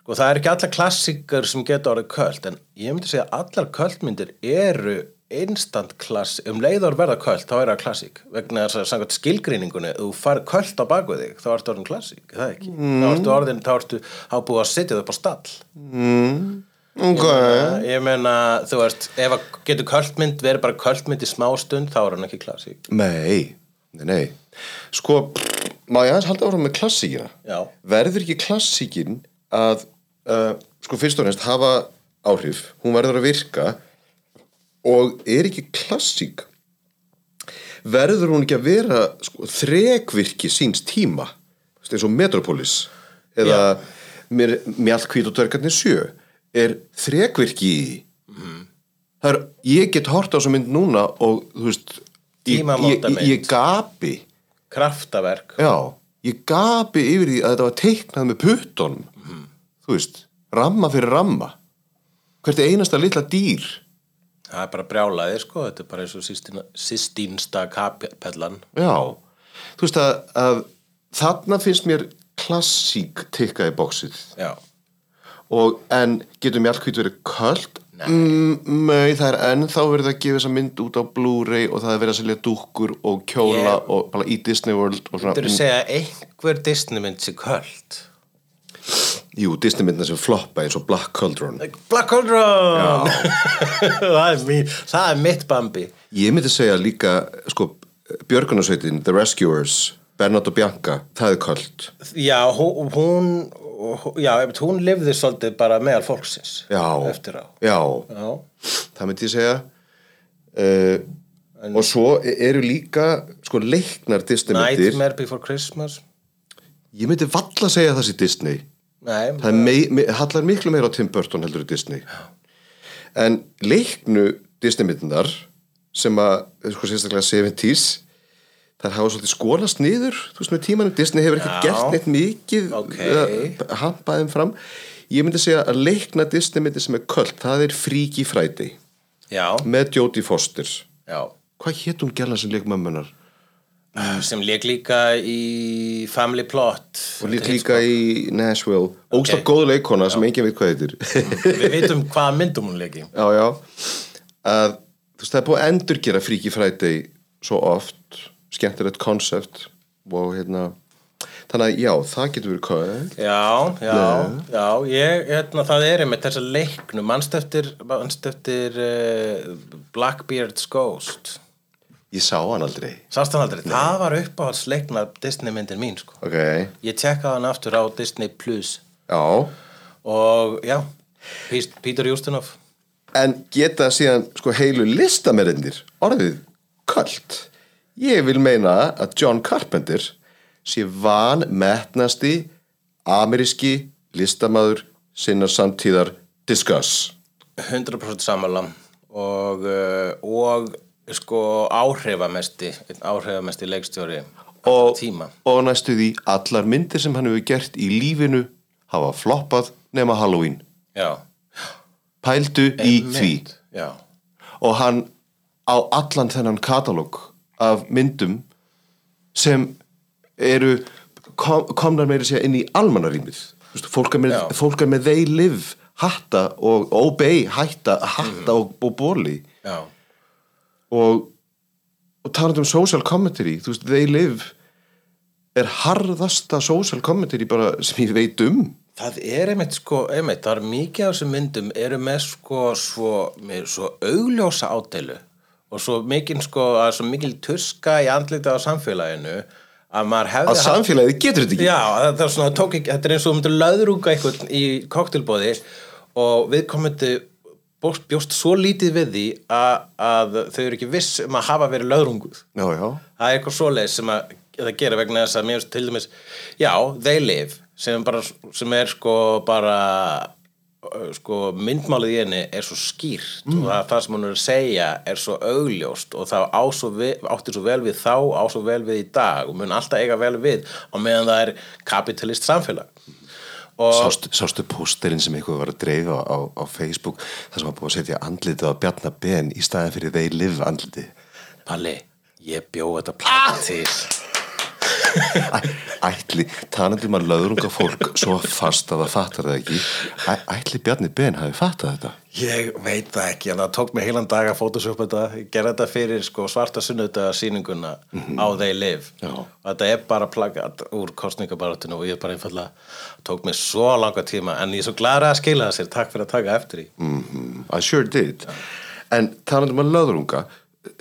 sko það er ekki allar klassíkar sem geta orðið kvöld en ég myndi segja að allar kvöldmyndir eru instant klass um leiður verða kvöld, þá er það klassík. Vegna þess að samkvæmt skilgreiningunni þú farið kvöld á bakvið þig, þá ertu orðin klassík er það ekki, mm. þá ertu orðin þá ertu ábúið að setja þau upp á stall.
Okay.
ég meina, þú veist, ef að getur kvöldmynd verið bara kvöldmynd í smá stund þá er hann ekki klassík.
Nei, nei, nei. Sko, má ég aðeins halda áfram með klassíkina. Verður ekki klassíkin að uh, sko fyrst og næst hafa áhrif hún verður að virka og er ekki klassík. Verður hún ekki að vera sko, þrekvirki síns tíma? Eins og Metropolis eða Mjallkvít og dörgarnir sjö er þrekvirki í. Því það er, ég get hort á þessa mynd núna og þú veist ég, ég, ég, gapi.
Kraftaverk.
Já, ég gapi yfir því að þetta var teiknað með puttunum þú veist, ramma fyrir ramma. Hvert er einasta litla dýr?
Það er bara brjálaði sko. Þetta er bara eins og Sistínsta kapellan.
Já, þú veist að, að þarna finnst mér klassík tikka í bóksið
já,
og en getur mjallkvít verið köld? Mm, nei, það er ennþá verið að gefa þessa mynd út á Blu-ray og það er verið að selja dúkkur og kjóla
Ég-
og bara í Disney World og svona,
þú eru að segja einhver Disney mynd sér köld
jú, Disney myndina sem floppa eins og Black Cauldron
Black Cauldron [laughs] það, er mín, það er mitt Bambi
Ég myndi segja líka, sko, Björgunarsveitin, The Rescuers, Bernard og Bianca, það er köld.
já, hún, hún já, hún lifði svolítið bara meðal fólksins
Já.
eftir á
Já,
já,
það myndi ég segja. Uh, og svo eru líka, sko, leiknar Disney-myndir.
Nightmare Before Christmas
Ég myndi valla segja það sé Disney.
Nei,
Það mei, mei, hallar miklu meira á Tim Burton heldur í Disney. En leiknu Disney-myndinar sem að, sko, sérstaklega 70s, þær hafa svolítið skólast niður, þú veist, með tímanum Disney hefur ekkert gert neitt mikið
Ok.
að hampa þeim fram. Ég myndi segja að leikna Disney-myndi sem er köld, það er Freaky Friday
já,
með Jodie Foster.
já
Hvað hétt hún gæla sem leik mömmunar?
Sem leik líka í Family Plot.
Og leik líka í Nashville. Ógst
Ok.
góð leikona sem enginn veit hvað heitir.
við veitum hvaða myndum hún leiki [laughs]
já, já. Að þú veist það er búið að endurgera Freaky Friday svo oft. Skemmtilegt konsept. Og hérna. Þannig að já, það getur verið köð
já, já, já. Ég, hérna, það er einmitt þessa leiknu mannst eftir, manst eftir uh, Blackbeard's Ghost
ég sá hann aldrei.
Sást hann aldrei, það var uppáhalds leikna Disney myndin mín sko.
Ok,
ég tekkaði hann aftur á Disney Plus.
Já.
Og já Peter Ustinov
en geta síðan sko heilu listamerindir orðið köld? Ég vil meina að John Carpenter sé van metnasti ameríski listamaður sinnar samtíðar Discuss.
100% samanlam og, uh, og sko áhrifamesti áhrifamesti leikstjóri
og,
tíma.
og næstu því allar myndir sem hann hefur gert í lífinu hafa floppað nema Halloween.
Já,
pældu í
Einmitt.
því.
já,
og hann á allan þennan katalóg af myndum sem eru kom, komnar meira sér inn í veist, fólk, er með, fólk er með they live hatta og obey hætta hatta og, og bóli
já,
og, og talandi um social commentary þú veist, they live er harðasta social commentary bara sem ég veit um.
Það er einmitt sko, einmitt, það er mikið af þessum myndum eru með sko svo, með svo augljósa ádeilu og svo mikil sko, að svo mikil tuska í andlita á samfélaginu að maður hefði
að samfélagið getur þetta ekki.
Já, það er svona, tók ekki, þetta er eins og þú myndir löðrúka einhvern í koktelbóði og við komandi bjóst svo lítið við því að, að þau eru ekki viss um að hafa verið löðrunguð.
Já, já,
það er eitthvað svoleiðis sem að það gera vegna þess að mér til dæmis já, they live sem, bara, sem er sko bara sko myndmálið í henni er svo skýrt og það, það sem hún er að segja er svo augljóst og það svo við, átti svo vel við þá á svo vel við í dag og mun alltaf eiga vel við á meðan það er kapitalist samfélag. og
sástu, sástu pósterinn sem eitthvað var að dreifa á, á Facebook þar sem var búið að setja andlitið á Bjarnar Ben í staðin fyrir they live andlitið?
Palli, ég bjó þetta plata til
ætli, talandi um að löðrunga fólk svo fast að það fattar það ekki Æ, ætli Bjarni Ben hafi fattað þetta?
Ég veit það ekki, en það tók mig heilan dag að photoshop þetta, gerði þetta fyrir sko, svarta sunnudaga sýninguna á They Live.
Já.
og þetta er bara plagat úr kostningabaratinu og ég bara einfallega tók mig svo langa tíma en ég er svo glæra að skila það sér, takk fyrir að taka eftir í
mm, I sure did. En talandi um að löðrunga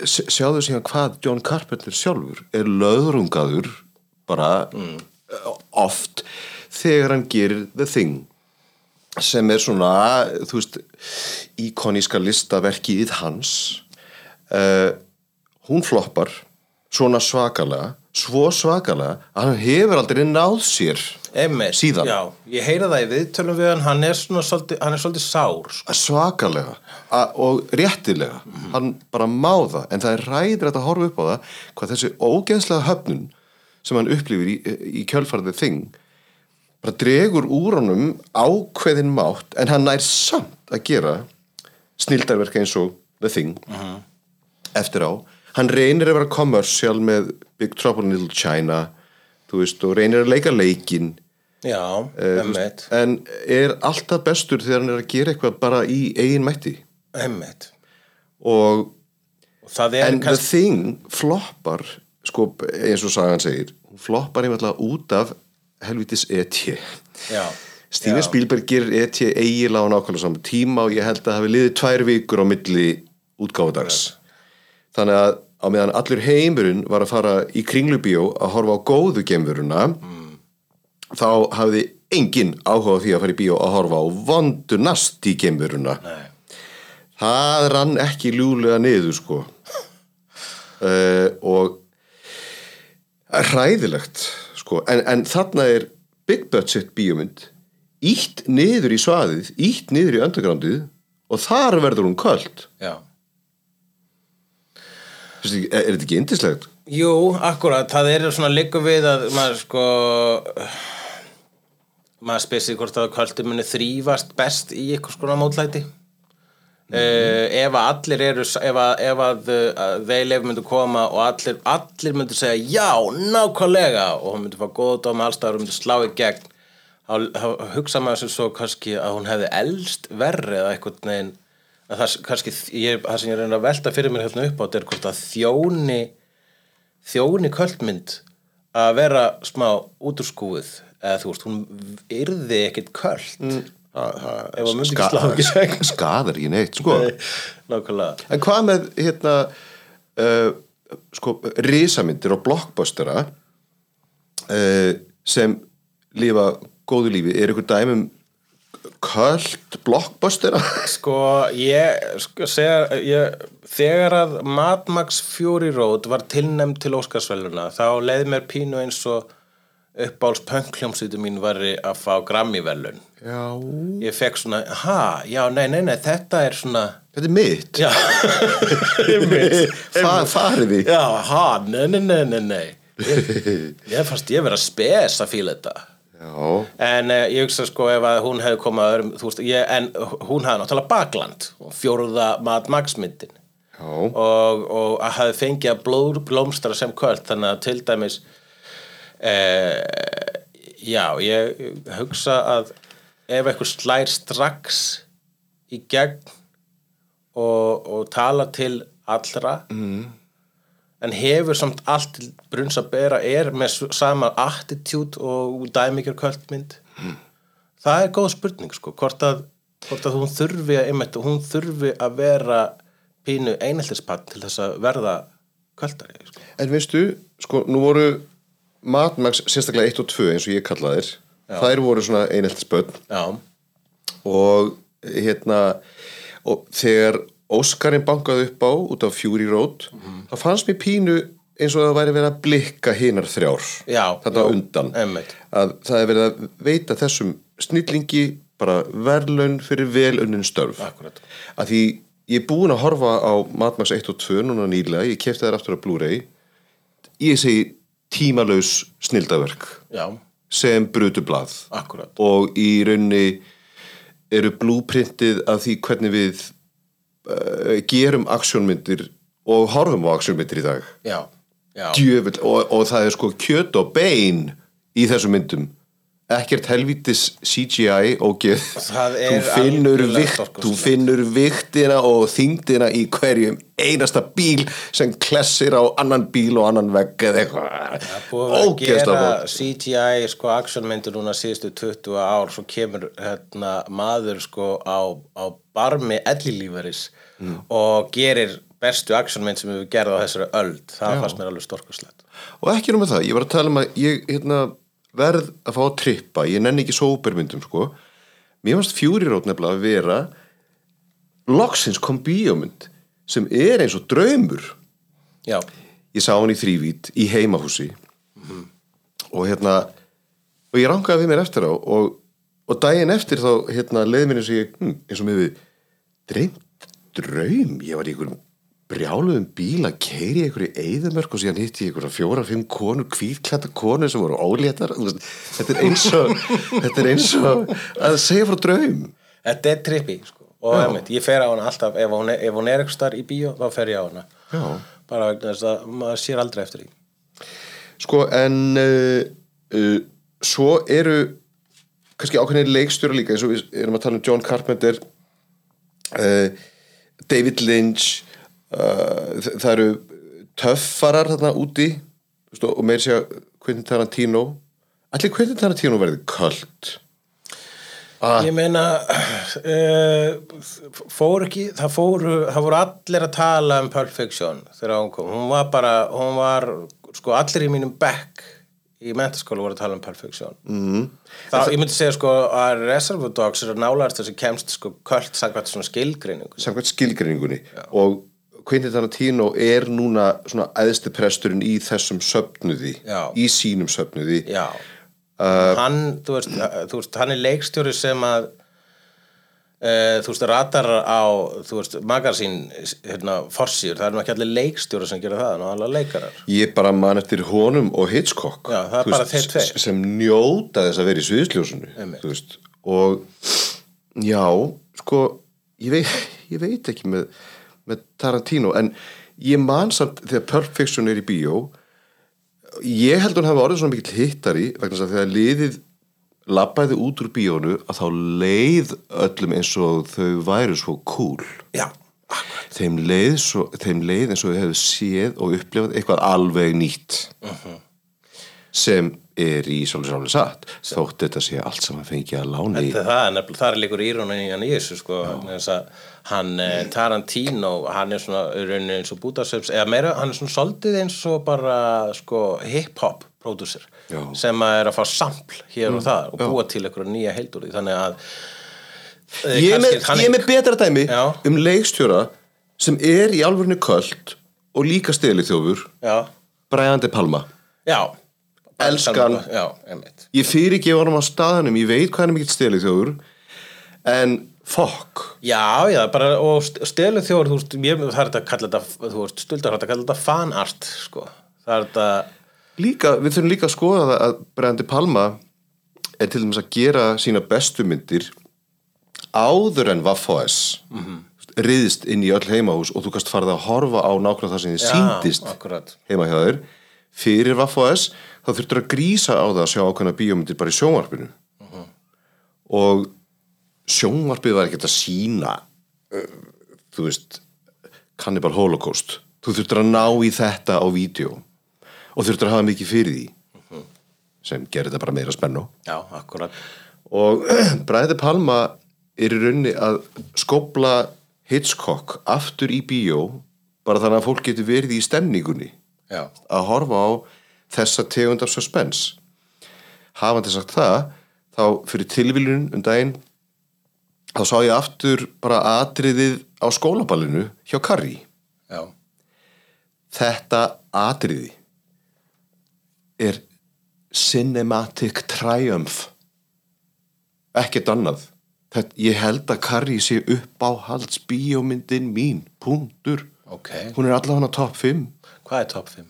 s- sjáðu síðan hvað John Carpenter sjálfur er löðrungaður bara oft þegar hann gerir The Thing sem er svona þú veist íkoníska listaverkið hans uh, hún floppar svona svakalega svo svakalega að hann hefur aldrei náð sér
Einmitt,
síðan.
Já, ég heyra það í viðtölum við hann, hann er svona svolítið, hann er svolítið sár sko.
svakalega og réttilega. Hann bara má það en það er ræðir að horfa upp á það hvað þessi ógeðslega höfnun sem hann upplifir í, í kjölfarðið þing bara dregur úr honum ákveðin mátt en hann nær samt að gera snildarverk eins og The Thing eftir á. Hann reynir að vera commercial með Big Trouble in Little China veist og reynir að leika leikinn.
Já, emmitt,
veist, en er alltaf bestur þegar hann er að gera eitthvað bara í eigin mætti. Og
og
en
kannski
The Thing floppar sko eins og sagan segir hún floppar einfallega út af helvitis E.T.
Já,
Steven. Spielberg gerir E.T. eiginlega á nákvæmlega saman tíma og ég held að það hafi liðið tvær vikur á milli útgáfudags þannig að á meðan allur heimurinn var að fara í kringlubíó að horfa á góðu gemveruna þá hafði enginn áhuga því að fara í bíó að horfa á vondu nast í gemveruna
Nei.
það rann ekki ljúlega niður sko uh, [laughs] og hræðilegt sko. En, en þarna er big budget bíómynd ítt niður í svaðið ítt niður í undergroundið og þar verður hún köld.
Já.
Veistu, er, er þetta ekki indislegt?
Jú, akkurat, það er svona líka við að maður sko maður spesir hvort að kvöldi muni þrýfast best í eitthvað skona mótlæti mm. ef að allir eru ef að, ef að, að þeir leif myndu koma og allir, allir myndu segja já, nákvæmlega og hún myndi fá góða dóma allstæður og myndi slá í gegn þá, hugsa maður sem svo kannski að hún hefði elst verri eða eitthvað neginn að það, kannski, ég, það sem ég reyna að velta fyrir mér hérna upp á þetta er hvort að þjóni þjóni kvöldmynd að vera smá út úr skúið eða þú veist, hún yrði ekkit kvöld mm. Ef að myndi ekki slá ekki segn [laughs]
skadar ekki neitt sko.
Nákvæmlega.
En hvað með hérna uh, sko risamyndir og blockbustera uh, sem lifa góðu lífi? Er ykkur dæmum köld blockbustera? [laughs]
Sko, ég, sko, segja, ég þegar að Mad Max Fury Road var tilnæmt til Óskarsvæluna þá leiði mér pínu eins og uppáls pönkljómsýtu mín var að fá Grammy-velun
Já.
Ég fekk svona, ha, já, nei, nei, nei þetta er svona
Þetta er mitt.
Já, [laughs] einmitt.
Fa, Farið því
Já, ha, nei, nei, nei, nei, nei. Ég, ég fannst ég spes að fíla þetta.
Já.
En uh, ég hugsa sko ef að hún hefði komað að öðrum, þú veist, ég, en hún hafði náttúrulega bakland og fjóruða Mad Max myndin. Og, og að hafði fengið að blómstra sem kvöld þannig að til dæmis uh, Já, ég hugsa að ef eitthvað slær strax í gegn og, og tala til allra mm. en hefur samt allt brunns að bera er með sama attitude og dæmikjör kvöldmynd mm. það er góð spurning sko, hvort að, hvort að hún þurfi að, einmitt, hún þurfi að vera pínu einheltispann til þess að verða kvöldari sko.
En veistu, sko, nú voru matmags sérstaklega 1 og 2 eins og ég kalla þér þær voru svona einheltisbönn og hérna og þegar Óskarinn bankaði upp á út af Fury Road þá fannst mér pínu eins og það væri verið að blikka hinar þrjár
Já,
þetta undan.
einmitt.
að það er verið að veita þessum snillingi bara verðlaun fyrir velunnin störf.
Akkúrat.
að því ég er búin að horfa á Matmax 1 og 2 núna nýlega, ég kefti þær aftur á Blu-ray. Ég segi tímalaus snildaverk
já,
sem brutu blað.
Akkurat.
Og í raunni eru blúprintið af því hvernig við uh, gerum aksjónmyndir og horfum á aksjónmyndir í dag.
Já, já,
Djöfull, og, og það er sko kjöt og bein í þessum myndum ekkert helvítis CGI og
Það
þú finnur, vikt, þú finnur viktina og þyngdina í hverjum einasta bíl sem klessir á annan bíl og annan vegg eða eitthvað.
Búið að
Ógeðslega
gera
flott.
CGI sko actionmyndir núna síðustu 20 ár svo kemur hérna, maður sko á, á barmi ellilíferis og gerir bestu actionmynd sem við gerðum á þessari öld. Það fannst mér alveg storkuslegt
og ekki nú með það, ég var að tala um að ég hérna, verð að fá að trippa ég nenni ekki sópermyndum sko. Mér fannst Road nefnilega að vera loksins kom bíómynd sem er eins og draumur.
Já,
ég sá hann í þrývít í heimahúsi. Og hérna og ég rangaði við mér eftir á og, og daginn eftir þá hérna leiði mér eins og ég hm, eins og mér við dreymt draum, ég var í einhverjum brjáluðum bíl að keiri einhverju eyðumörk og síðan hitti ég einhverja fjóra, fimm konur hvítklæta konur sem voru óléttar. Þetta er eins og [laughs] er eins og að segja frá draum.
Þetta er trippi sko. og einmitt, ég fer á hana alltaf ef hún er, ef hún er eitthvað starf í bíó þá fer ég á hana.
Já.
bara vegna þess að maður sér aldrei eftir því.
Sko, en uh, uh, svo eru kannski ákveðinir leikstjóra líka eins og við erum að tala um John Carpenter uh, David Lynch það eru töffarar þarna úti veist, og meir segja Quentin Tarantino. Allir Quentin Tarantino verði köld? Ah.
Ég meina uh, fór ekki það fóru, það voru allir að tala um Pulp Fiction þegar hún kom. Hún var bara, hún var sko allir í mínum bekk í mentaskóla voru að tala um Pulp Fiction. Mm. það, ég myndi segja sko að Reservoir Dogs er að nálaðast þessi kemst sko köld sagvægt svona skilgreiningu
samkvæmt skilgreiningunni. Og Quentin Tarantino er núna svona æðsti presturinn í þessum söfnuði
Já.
í sínum söfnuði.
Já. Hann, þú veist, þú veist, hann er leikstjóri sem að Uh, þú veist, ratar á þú veist, magasín hérna, forsýr, það er nú ekki allir leikstjóri sem gera það, ná allir leikarar.
Ég bara man eftir honum og Hitchcock
Já, það er
þú s- sem njóta þess að vera í sviðsljósunu þú veist, og já, sko ég veit, ég veit ekki með, með Tarantino, en ég man samt þegar Pulp Fiction er í bíó ég held hún hafi orðið svona mikill hittari vegna þess að þegar liðið labbaði út úr bíónu að þá leið öllum eins og þau væru svo cool.
Já,
þeim leið, svo, þeim leið eins og þau hefðu séð og upplifað eitthvað alveg nýtt. Sem er í svolítið svolítið satt. Þótt þetta sé allt saman fengið að lána í
það það er líkur írónin í hann í þessu sko, þess að hann eh, Tarantino, hann er svona í rauninni eins og bútasöps, eða meira, hann er svona soldið eins og bara sko hip-hop pródúsir,
Já.
sem að er að fá sampl hér og það og búa til einhverja nýja heild úr því, þannig að eh,
ég er, með,
hann
með betra dæmi
Já.
um leikstjóra sem er í alvörinu köld og líka steli þjófur
Já,
De Palma.
Já.
Elskan.
Já,
ég fyrir ekki honum á staðanum ég veit hvað hann er mikill steli þjófur en fokk
Já, já, bara, og stelu þjóður, þú veist, mér, það er þetta að kalla þetta, þú veist, stundar þetta að kalla þetta fanart, sko. Það er þetta,
líka, við þurfum líka að skoða það að Brian De Palma er til dæmis að gera sína bestu myndir áður en Vaffos mm -hmm. riðist inn í öll heimahús og þú kannst farið að horfa á nákvæmlega það sem þið síndist
akkurat.
heima hjá þér fyrir Vaffos þá þurftur að grísa á það að sjá ákveðna bíómyndir bara í sjónvarpinu og sjónvarpið var ekkert að sína uh, þú veist Cannibal Holocaust þú þurftur að ná í þetta á vídeo og þurftur að hafa mikið fyrir því sem gerir þetta bara meira spennu
Já, akkurat.
og [clears throat] Bræði Palma er í rauninni að skopla Hitchcock aftur í bíó bara þannig að fólk getur verið í stemningunni
Já.
að horfa á þessa tegund af suspense hafandi sagt það þá fyrir tilviljun um daginn þá sá ég aftur bara atriðið á skólaballinu hjá Karri
Já.
þetta atriði er cinematic triumph ekkert annað þetta, ég held að Karri sé upp á halds bíómyndin mín, punktur
Ok.
hún er allavega top 5
Hvað er top 5?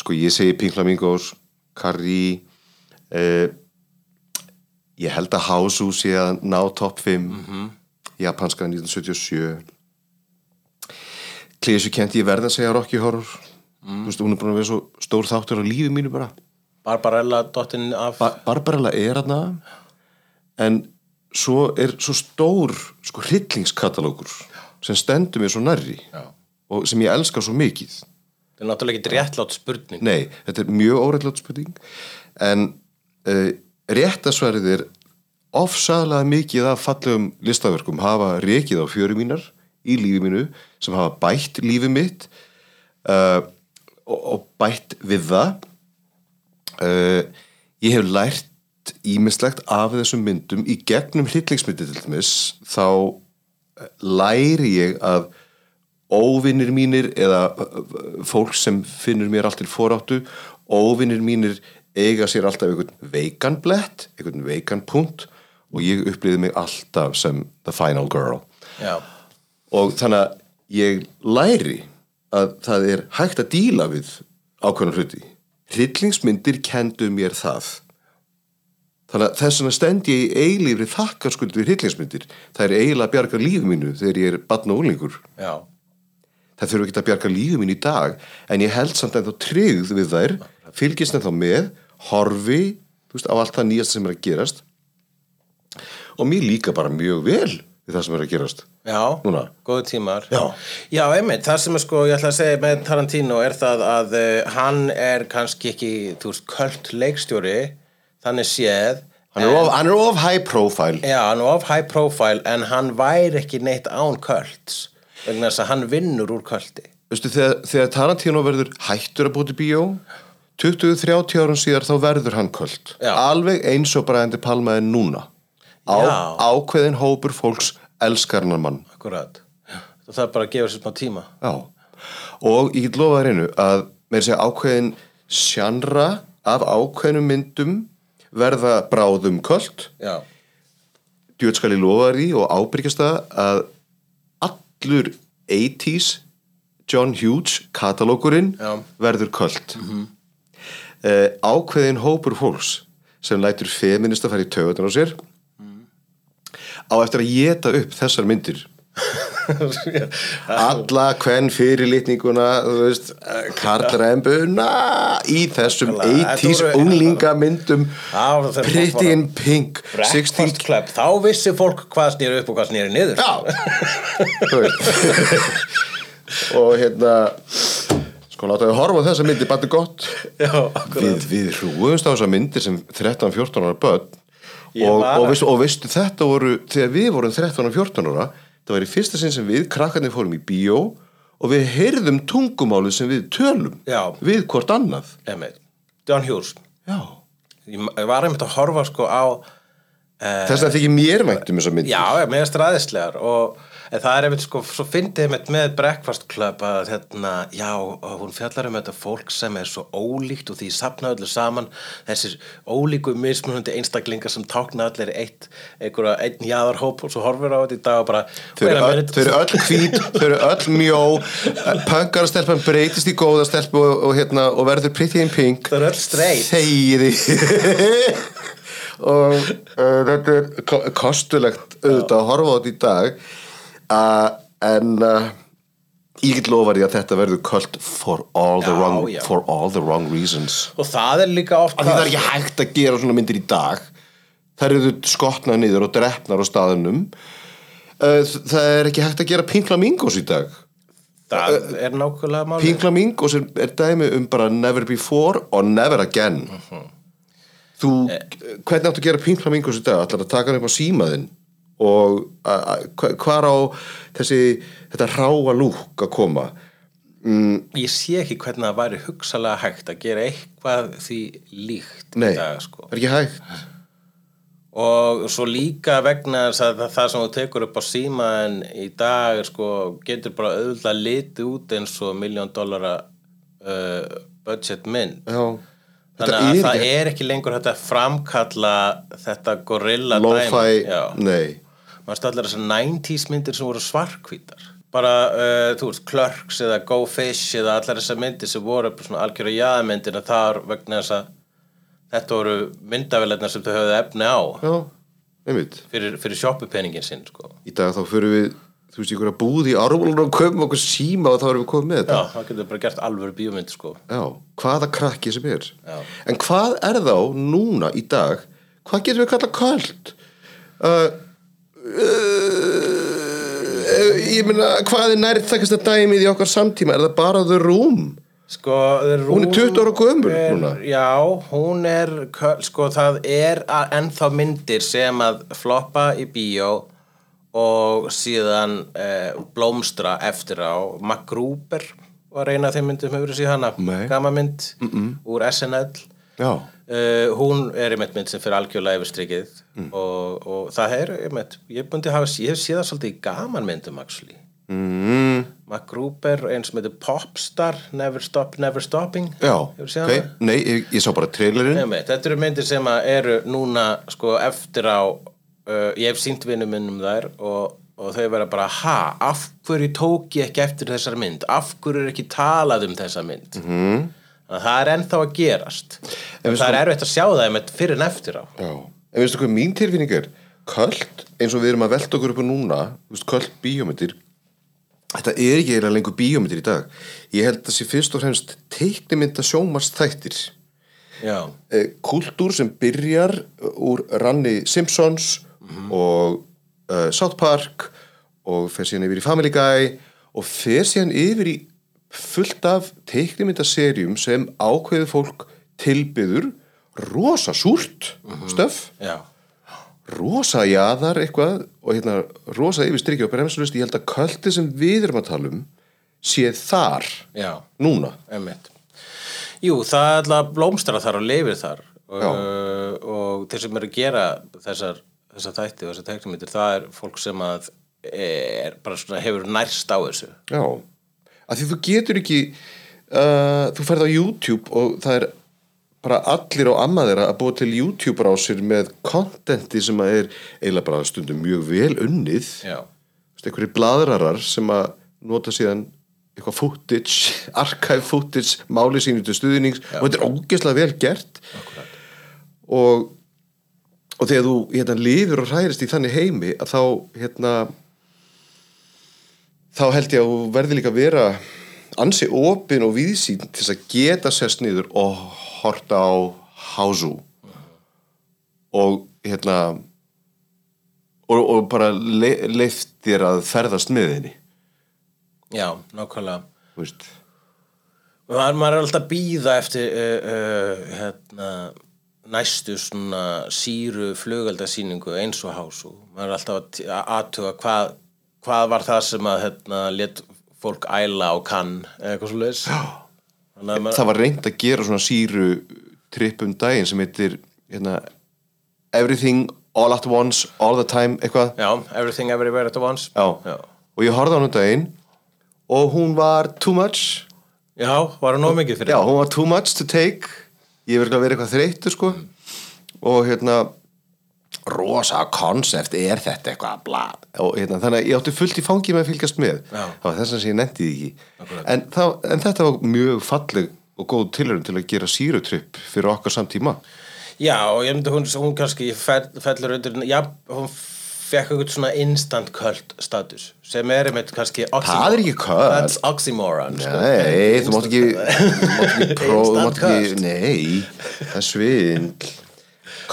sko ég segi Pink Flamingos Karri eh, ég held að Hausu sé að ná top 5 -hmm. japanska 1977 Klísu kent ég verða að segja Rocky Horror mm. Vistu, hún er búin að vera svo stór þáttur á lífi mínu bara
Barbarella dottin af...
ba Barbarella er aðna en svo er svo stór sko hryllingskatalókur sem stendur mér svo nærri
Já.
og sem ég elska svo mikið
Það er náttúrulega ekki réttlátt spurning.
Nei, þetta er mjög órætlátt spurning en uh, réttasverðið er ofsaðlega mikið af fallegum listaverkum hafa rekið á fjöru mínar í lífi mínu sem hafa bætt lífi mitt uh, og, og bætt við það. Uh, ég hef lært ímislegt af þessum myndum í gegnum hlýtlingsmyndi til dæmis. Þá eh, læri ég að óvinnir mínir eða uh, fólk sem finnur mér allt til foráttu óvinnir mínir eiga sér alltaf einhvern veikan blett einhvern veikan punkt og ég upplýði mig alltaf sem the final girl.
Já.
og þannig að ég læri að það er hægt að díla við ákveðna hluti. Hryllingsmyndir kendu mér það. Þannig að þess vegna stend ég í eilífri þakkarskuld við hryllingsmyndir. Það er eiginlega að bjarga lífi mínu þegar ég er batn og úlingur
Já.
það þurfa ekki að bjarga lífi mín í dag en ég held samt ennþá tryggð við þær fylgist ennþá með horfi þú veist, á allt það nýjast sem er að gerast og mér líka bara mjög vel við það sem er að gerast
Já,
Núna.
góðu tímar
Já.
Já, einmitt, það sem sko, ég ætla að segja með Tarantino er það að uh, hann er kannski ekki, þú veist, köld leikstjóri þannig séð
hann er, of, hann er of high profile
Já, hann er of high profile en hann væri ekki neitt án kölds vegna þess að hann vinnur úr köldi
Veistu, þegar, þegar Tarantino verður hættur að búti bíó 20-30 árum síðar þá verður hann köld.
Já.
alveg eins og Brændi Palma er núna. Á,
Já.
ákveðin hópur fólks elskar hann mann
Akkurat. Það er bara að gefa sér smá tíma.
Já, og ég get lofa þér einu að með segja ákveðin sjannra af ákveðnum myndum verða bráðum köld.
Já,
djöð skal ég lofa þér því og ábyrgjast það að allur 80s John Hughes katalókurinn
Já.
verður köld mm -hmm. ákveðin hópur fólks sem lætur feminist að fara í töðunar á sér á eftir að geta upp þessar myndir [laughs] alla hvern fyrirlitninguna karlrembuna í þessum
Þetta
80s
voru-
unglingamyndum Pretty in Pink 16
Breakfast Club, þá vissi fólk hvað snýri upp og hvað snýri niður. [laughs]
Og hérna Sko láta við horfa þessa myndi Bara gott.
Já,
Við, við hrúumst á þessa myndir sem 13-14 ára börn. Og, og,
að-
veistu, og veistu þetta voru Þegar við vorum 13 og 14 ára Það var í fyrsta sinn sem við krakkarnir fórum í bíó Og við heyrðum tungumálið sem við tölum
Já.
Við hvort annað.
Einmitt. John Hughes.
Já.
Ég var einmitt að horfa sko á
Þess að þykir mér vænt um þessa myndir
Já, mér er stræðislegar og en það er einmitt sko, svo fyndið einmitt með Breakfast Club að hérna, já, hún fjallar um þetta fólk sem er svo ólíkt og því sapna öllu saman. Þessir ólíku mismunandi einstaklingar sem tákna allir eitt, einhverja einn jáðarhóp og svo horfir á þetta í dag og bara
Þau eru öll, hvít, þau eru öll [laughs] mjó Pöngarastelpan breytist í góða stelpu og, og, hérna, og verður pretty in pink
Þau eru öll straight.
Þegiði [laughs] Og uh, þetta er ko- kostulegt auðvitað að horfa á þetta í dag uh, En uh, Ég get lofa því að þetta verður kvöld for all the,
Já,
wrong,
já.
for all the wrong reasons.
Og það er líka oft
það er ekki hægt að gera svona myndir í dag. Það eru skotnað niður og drefnar á staðunum Uh, Það er ekki hægt að gera Pink Flamingos í dag.
Það er nákvæmlega máli
Pink Flamingos er, er dæmi um bara never before og never again. Þú, hvernig áttu að gera Pink Flamingos í dag? Ætlar að taka hann upp á símaðinn og a- a- hva- hvar á þessi, þetta ráa lúk að koma?
Ég sé ekki hvernig það væri hugsalega hægt að gera eitthvað því líkt
Nei,
dag sko.
er ekki hægt?
Og svo líka vegna þess að það, það sem þú tekur upp á símaðin í dag sko, getur bara auðvitað litið út eins og miljón dollara uh, budget mynd
Já,
þannig að það er ekki lengur þetta framkalla þetta gorilla
Lo-fi,
Já.
nei
maður stallar þessar 90s myndir sem voru svarkvítar bara, uh, þú veist, Clerks eða Go Fish eða allar þessar myndir sem voru svona algjöra jaðmyndir en það er vegna þess að þetta voru myndavélarnar sem þau höfðu efni á
Já, einmitt
fyrir, fyrir sjoppupeningin sinn sko.
Í dag þá fyrir við, þú veist, ykkur að búði í árvólunum og köfum okkur síma og þá erum við komið með
já,
þetta
það getur bara gert alvöru bíómynd sko.
Já, hvaða krakki sem er
Já.
En hvað er þá núna í dag Hvað getum við kallað köld? Uh, uh, ég meina, hvað er nærþækast að dæmið í okkar samtíma? Er það bara The Room?
Sko, The
Hún er
Room
20 ára gömul
er,
núna.
Já, hún er sko, það er ennþá myndir sem að floppa í bíó og síðan eh, blómstra eftir á MacGruber var eina af þeim myndum hefur verið síðan hana
Nei.
gama mynd mm -mm. úr SNL Uh, hún er einmitt mynd sem fyrir algjörlega yfir strikið
Mm.
og, og það er einmitt, ég, bundi hafa, ég séð það svolítið í gaman myndum actually.
Mm,
MacGruber, eins sem heitir Popstar Never Stop, Never Stopping.
Já
Hefur séð
ok.
hana?
Nei, ég, ég sá bara trailerinn.
Einmitt, þetta eru myndir sem að eru núna sko eftir á uh, ég hef sínt vinnum minnum þær og, og þau vera bara, ha, af hverju tók ég ekki eftir þessar mynd? Af hverju er ekki talað um þessa mynd?
Mhm.
-hmm. það er ennþá að gerast. En það er erfitt að sjá það einmitt fyrir en eftir á.
Já, en veistu hvað mín tilfinning er? Köld, eins og við erum að velta okkur upp á núna Köld bíómyndir Þetta er ekki eiginlega lengur bíómyndir í dag. Ég held að sé fyrst og fremst teiknimynda sjómast þættir
já,
eh, Kultúr sem byrjar úr ranni Simpsons og uh, South Park og fer síðan yfir í Family Guy og fer síðan yfir í fullt af teiknimyndaserjum sem ákveðu fólk tilbyður rosa súrt stöf
já,
rosa jaðar eitthvað og hérna rosa yfir strikki og bremsulust ég held að kvöldi sem við erum að tala um sé þar
já.
núna.
Einmitt. Jú, það er alltaf blómstra þar og leifir þar.
Já.
og, þeir sem eru að gera þessar, þessar þætti og þessar teknimyndir það er fólk sem að er bara svona hefur nærst á þessu.
Já, af því þú getur ekki uh, þú ferð á YouTube og það er bara allir á amma þeirra að búa til YouTube rásir með kontenti sem að er eiginlega bara stundum mjög vel unnið. Einhverju bladrarar sem að nota síðan eitthvað footage, [laughs] archive footage máli sínu til stuðnings og þetta er ógeðslega vel gert.
Akkurat.
Og, og þegar þú hérna, lifir og hærist í þannig heimi að þá hérna þá held ég að þú verði líka að vera ansi opin og víðsýn til þess að geta sest niður og horta á hásu og hérna og, og bara le, leift þér að ferðast með henni.
Já, nákvæmlega. Maður, maður er alltaf býða eftir uh, uh, hérna, næstu svona síru flugaldasýningu eins og hásu maður er alltaf að aðtuga hvað, hvað var það sem að hérna, let fólk æla á kann eða eitthvað svo að maður
það var reynd að gera svona síru tripp um daginn sem heitir hérna, everything all at once, all the time eitthvað.
Já, everything everywhere at once.
Já.
Já,
og ég horfði á hann um daginn og hún var too much.
Já var það nóg mikið fyrir
já, hún var too much to take. Ég verði að vera eitthvað þreyttur sko. Og hérna rosa konsept er þetta eitthvað bla og hérna, þannig að ég átti fullt í fangi með að fylgjast með.
Já.
það var þess að ég nefndi því ekki. En, það, en þetta var mjög falleg og góð tilhörun til að gera sírutripp fyrir okkar samtíma.
Já, og ég myndi hún, hún kannski fell, fellur undir, já, hún fekk eitthvað svona instant cult status sem er einmitt kannski
Það er ekki cult.
That's oxymoron sko.
Nei, þú mátt ekki þú mátt ekki mátt
Instant
ekki Nei, það er svindl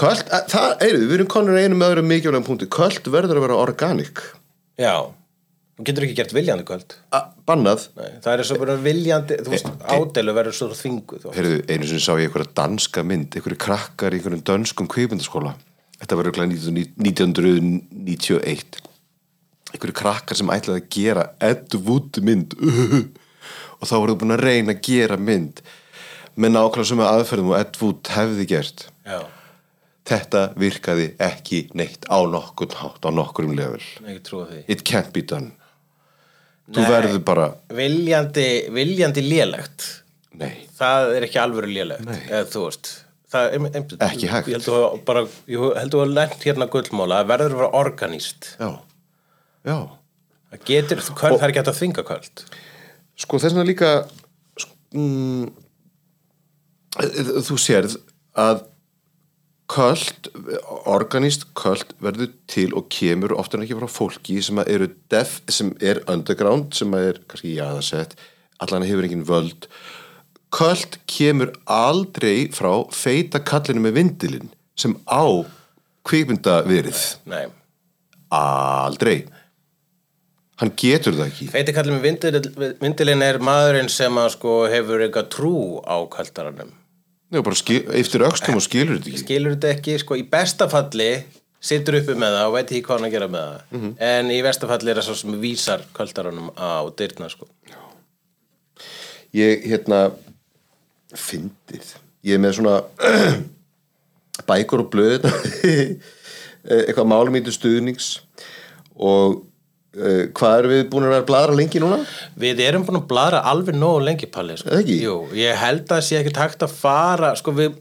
Köld, að- það, eyrðu, við erum konur einu með öðru mikilvægum punkti. Köld verður að vera organic.
Já, þú getur ekki gert viljandi cult
A, Bannað.
Nei, það er svo bara viljandi, þú veist, ádeilu verður svo þvinguð.
Heyrðu, einu sinni sá ég einhverja danska mynd einhverju krakkar í einhverjum dönskum kvikmyndaskóla. Þetta var örugglega 1991 einhverju krakkar sem ætlaði að gera Ed Wood mynd. [laughs] Og þá voru búin að reyna að gera mynd með nákvæmlega sem aðferðum og Ed Wood hefði gert.
Já,
þetta virkaði ekki neitt á nokkurn hátt á nokkurum level. It can't be done. Þú
Nei.
verður bara
Viljandi, viljandi lélegt.
Nei,
Það er ekki alvöru lélegt eða þú veist. Það er, ein, ein,
Ekki hægt.
Ég held að held að lent hérna gullmóla það verður að vera organist
já. Já,
Það getur, þú, kvöld, það er ekki hægt að þvinga kvöld.
Sko þess vegna líka sk- mm, þú sérð að köld, organist köld verður til og kemur ofta ekki frá fólki sem eru def, sem er underground, sem er kannski jáðasett, allan hefur engin völd. Köld kemur aldrei frá feita kallinu með vindilinn sem á kvikmynda verið
Nei,
aldrei. Hann getur það ekki.
Feiti kallið með vindil, vindilinn er maðurinn sem að sko hefur eitthvað trú á kvöldaranum
Nei, bara skil, eftir öxtum og skilur þetta ekki.
Skilur þetta ekki, sko í besta falli situr uppi með það og veit ekki hvað hann að gera með það.
Mhm.
en í versta falli er það svo sem vísar kvöldaranum á dyrna sko.
Ég hérna fyndið. Ég er með svona [clears throat] bækur og blöð [laughs] eitthvað málum í til stuðnings og hvað erum við búin að bladra lengi núna?
Við erum búin að bladra alveg nógu lengi Palli sko. Jú, ég held að sé ekki takt að fara sko við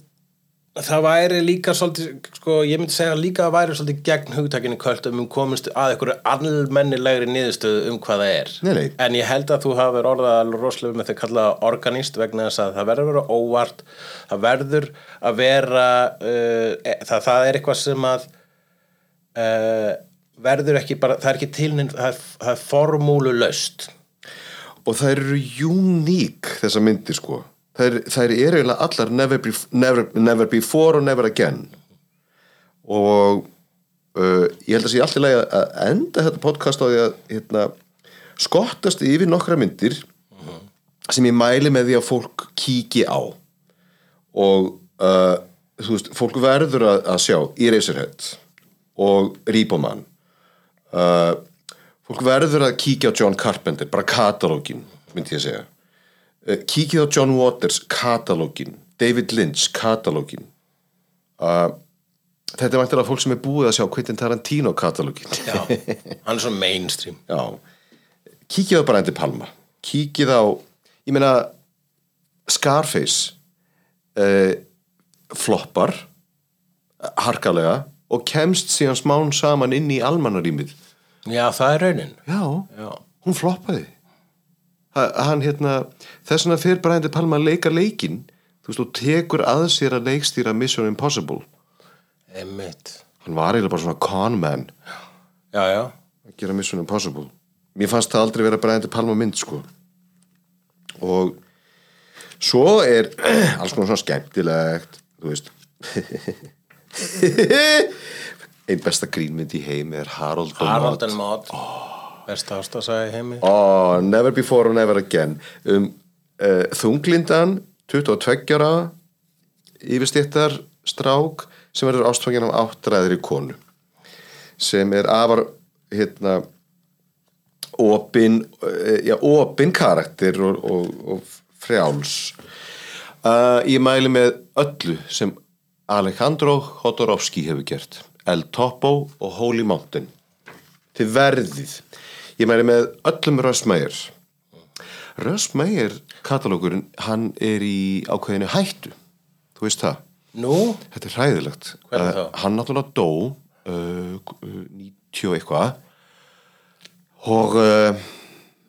það væri líka svolítið, sko, ég myndi segja líka að væri svolítið gegn hugtakinu kvöld um við komumst að einhverju almennilegri niðurstöðu um hvað það er
Nei, nei.
en ég held að þú hafa verið orðað alveg rosalega með því að kalla það organist vegna þess að það verður að vera óvart það verður að vera uh, e, það, það er eitthvað sem að uh, verður ekki bara, það er ekki tilninn það, er- það er formúlu löst
og það eru uník þessa myndir sko. Þær eru eiginlega allar never, be, never, never before og never again. Og uh, ég held að sé allt í lagi að- enda þetta podcast á því að hérna, skottast yfir nokkra myndir sem ég mæli með því að fólk kíki á. Og uh, þú veist, fólk verður að, að sjá Eraserhead og Reepoman uh, fólk verður að kíkja á John Carpenter bara katalógin, myndi ég að segja. Uh, kíkja á John Waters katalógin, David Lynch katalógin uh, þetta er væntilega fólk sem er búið að sjá Quentin Tarantino katalógin
Já, hann er svo mainstream. [laughs]
Já, kíkið á bara endur Palma. Kíkið á, ég meina Scarface uh, floppar harkalega og kemst síðan smán saman inn í almannarímið.
Já, það er raunin.
Já,
Já,
hún floppaði. Ha, hann hérna þess vegna fyrir endur Palma að leika leikinn. Þú veist, og tekur að sér að leikstýra Mission Impossible.
Einmitt.
Hann var eiginlega bara svona con man.
Já, já,
að gera Mission Impossible. Mér fannst það aldrei vera Brian De Palma mynd sko. Og svo er [clears throat] alls konar svona skemmtilegt þú veist [laughs] [laughs] einn besta grínmynd í heimi er Harold
Harold
Maude.
and Maude oh. Besta ástasæði heimi
oh, Never Before and Never Again um uh, þunglindan 22 ára yfirstittar strák sem verður ástfangin af áttræðri konu sem er afar hérna opin, uh, já, opin karakter og, og, og frjáls uh, ég mæli með öllu sem Alejandro Hodorowski hefur gert El Topo og Holy Mountain. Þið verðið. Ég mæli með öllum Russ Meyer. Katalógurinn, hann er í ákveðinu hættu. Þú veist það,
Nú,
þetta er hræðilegt.
Þá?
Uh, hann náttúrulega dó uh, 90 og eitthvað. Og uh,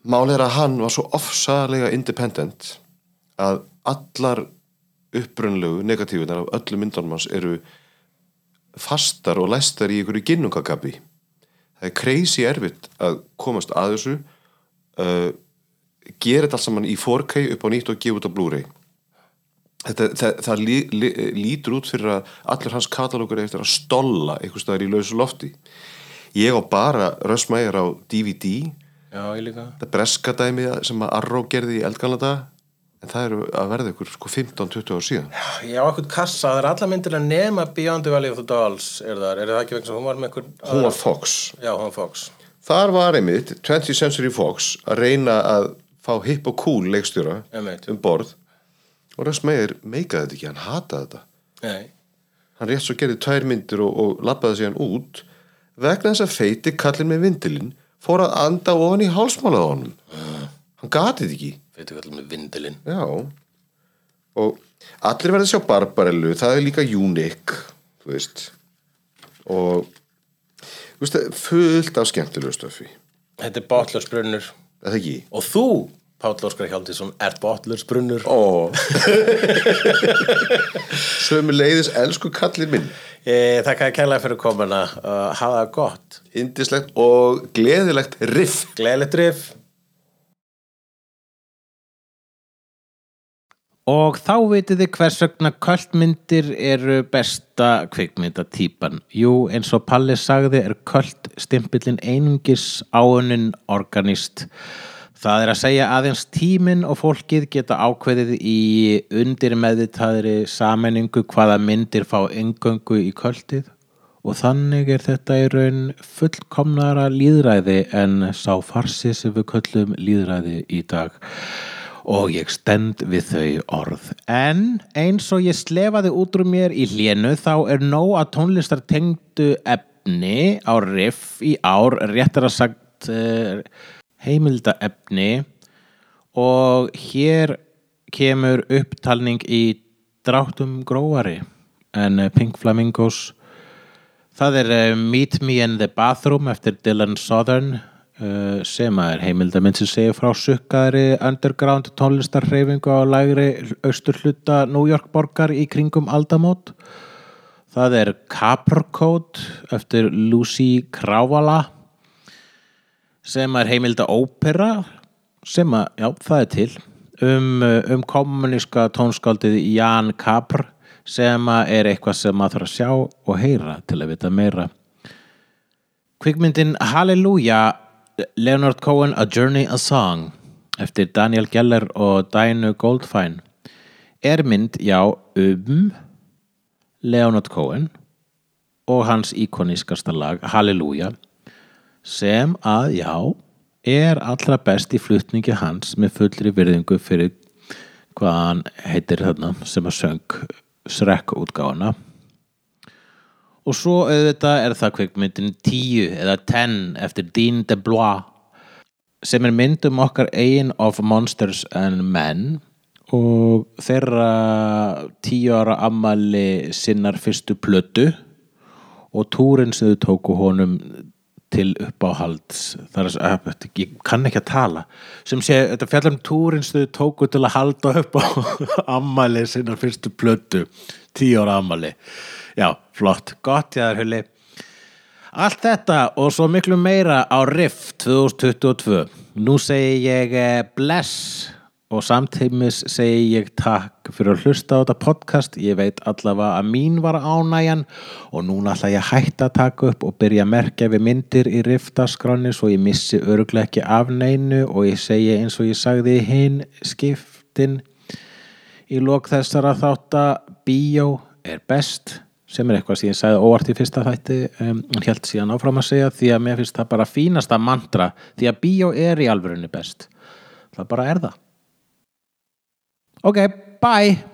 málið er að hann var svo ofsalega independent að allar upprunlegu negatífunar af öllum myndunum hans eru fastar og læstar í ykkur ginnungakabi það er crazy erfitt að komast að þessu uh, gera þetta allt saman í 4K upp á nýtt og gefa út á Blu-ray. Þetta, það, það lí, lí, lítur út fyrir að allir hans katalógur er eftir að stolla einhvers staðar í lausu lofti. Ég á bara Rössmæjar á DVD
Já,
þetta breska dæmi sem að Arrow gerði í eldgalanda en það eru að verða ykkur sko 15-20 ár síðan.
Já, okkur kassa, það er alla myndir að nema Beyond the Valley of the Dolls er það, er það ekki vegna sem hún var með einhver
hún var Fox.
Já, hún var Fox.
Þar var einmitt 20th Century Fox að reyna að fá hip og cool leikstjóra um borð. Og Russ Meyer meikaði þetta ekki, hann hataði þetta.
Nei,
hann rétt svo gerði tvær myndir og, og lappaði sig hann út. Vegna þess að feiti kallin með vindilinn fór að anda ofan í hálsmálað á honum. Hann gatið þetta ekki
veitu hvað með vindilinn.
Já. Og allir verða að sjá Barbarellu það er líka unique þú veist. Og þú veist, fullt af skemmtilegu stöfi.
Þetta er Botlarsbrunnur
er það ekki?
Og þú, Páll Óskar Hjálmtísson, ert Botlarsbrunnur
Ó. [laughs] Sömu leiðis elsku kallið minn.
E, Þakka að kærlega fyrir komuna. Uh, Hafa það gott.
Indislegt og gleðilegt riff.
Gleðilegt rif
Og þá vitið þið hvers vegna kvöldmyndir eru besta kvikmyndatýpan. Jú, eins og Palli sagði er kvöldstimpillin einungis áunin organist. Það er að segja aðeins tíminn og fólkið geta ákveðið í undir meðvitaðri sammenningu hvaða myndir fá engöngu í kvöldið og þannig er þetta í raun fullkomnara líðræði en sá farsi sem við köllum líðræði í dag og ég stend við þau orð. En eins og ég slefaði út úr mér í hlénu þá er nóg að tónlistar tengdu efni á riff í ár, réttar að sagt uh, heimildaefni. Og hér kemur upptalning í dráttum gróari en eh, Pink Flamingos. Það er uh, Meet Me in the Bathroom eftir Dylan Southern sem er heimildamind sem segir frá sukkaðri underground tónlistarhreyfingu á lægri austurhluta New York borgar í kringum aldamót. Það er Capra Code eftir Lucy Krávala sem er heimilda ópera sem að, já, það er til um, uh, um kommuníska tónskáldið Jan Capr sem er eitthvað sem maður þarf að sjá og heyra til að vita meira Kvikmyndin Hallelujah Leonard Cohen A Journey a Song eftir Daniel Geller og Dinu Goldfine er mynd, já, um Leonard Cohen og hans íkonískasta lag Hallelujah sem að, já, er allra best í flutningi hans með fullri virðingu fyrir hvað hann heitir þarna sem að söng Shrek útgáfuna og svo auðvitað er það kvikmyndin 10 eða 10 eftir Dean DeBlois sem er mynd um okkar eigin of Monsters and Men. Og þeirra 10 ára ammali sinnar fyrstu plötu. Og túrin sem þau tóku honum til uppáhalds. Það er að, ég kann ekki að tala. Sem sé, þetta fjallar um túrin sem þau tóku til að halda upp á [laughs] ammali sinnar fyrstu plötu. 10 ára ammali já, flott, gott þar hulli. Allt þetta og svo miklu meira á Riff 2022 nú segi ég eh, bless og samtímis segi ég takk fyrir að hlusta á þetta podcast. Ég veit allavega að mín var ánægjan og núna ætla ég að hætta að taka upp og byrja að merkja við myndir í riftaskráni svo ég missi öruglega ekki af neinu og ég segi eins og ég sagði hinn skiptin í lok þessara þátt að bíó er best sem er eitthvað sem ég sagði óvart í fyrsta þætti um, held síðan áfram að segja því að mér finnst það bara fínasta mantra því að bíó er í alvörunni best. Það bara er það. Ok, bye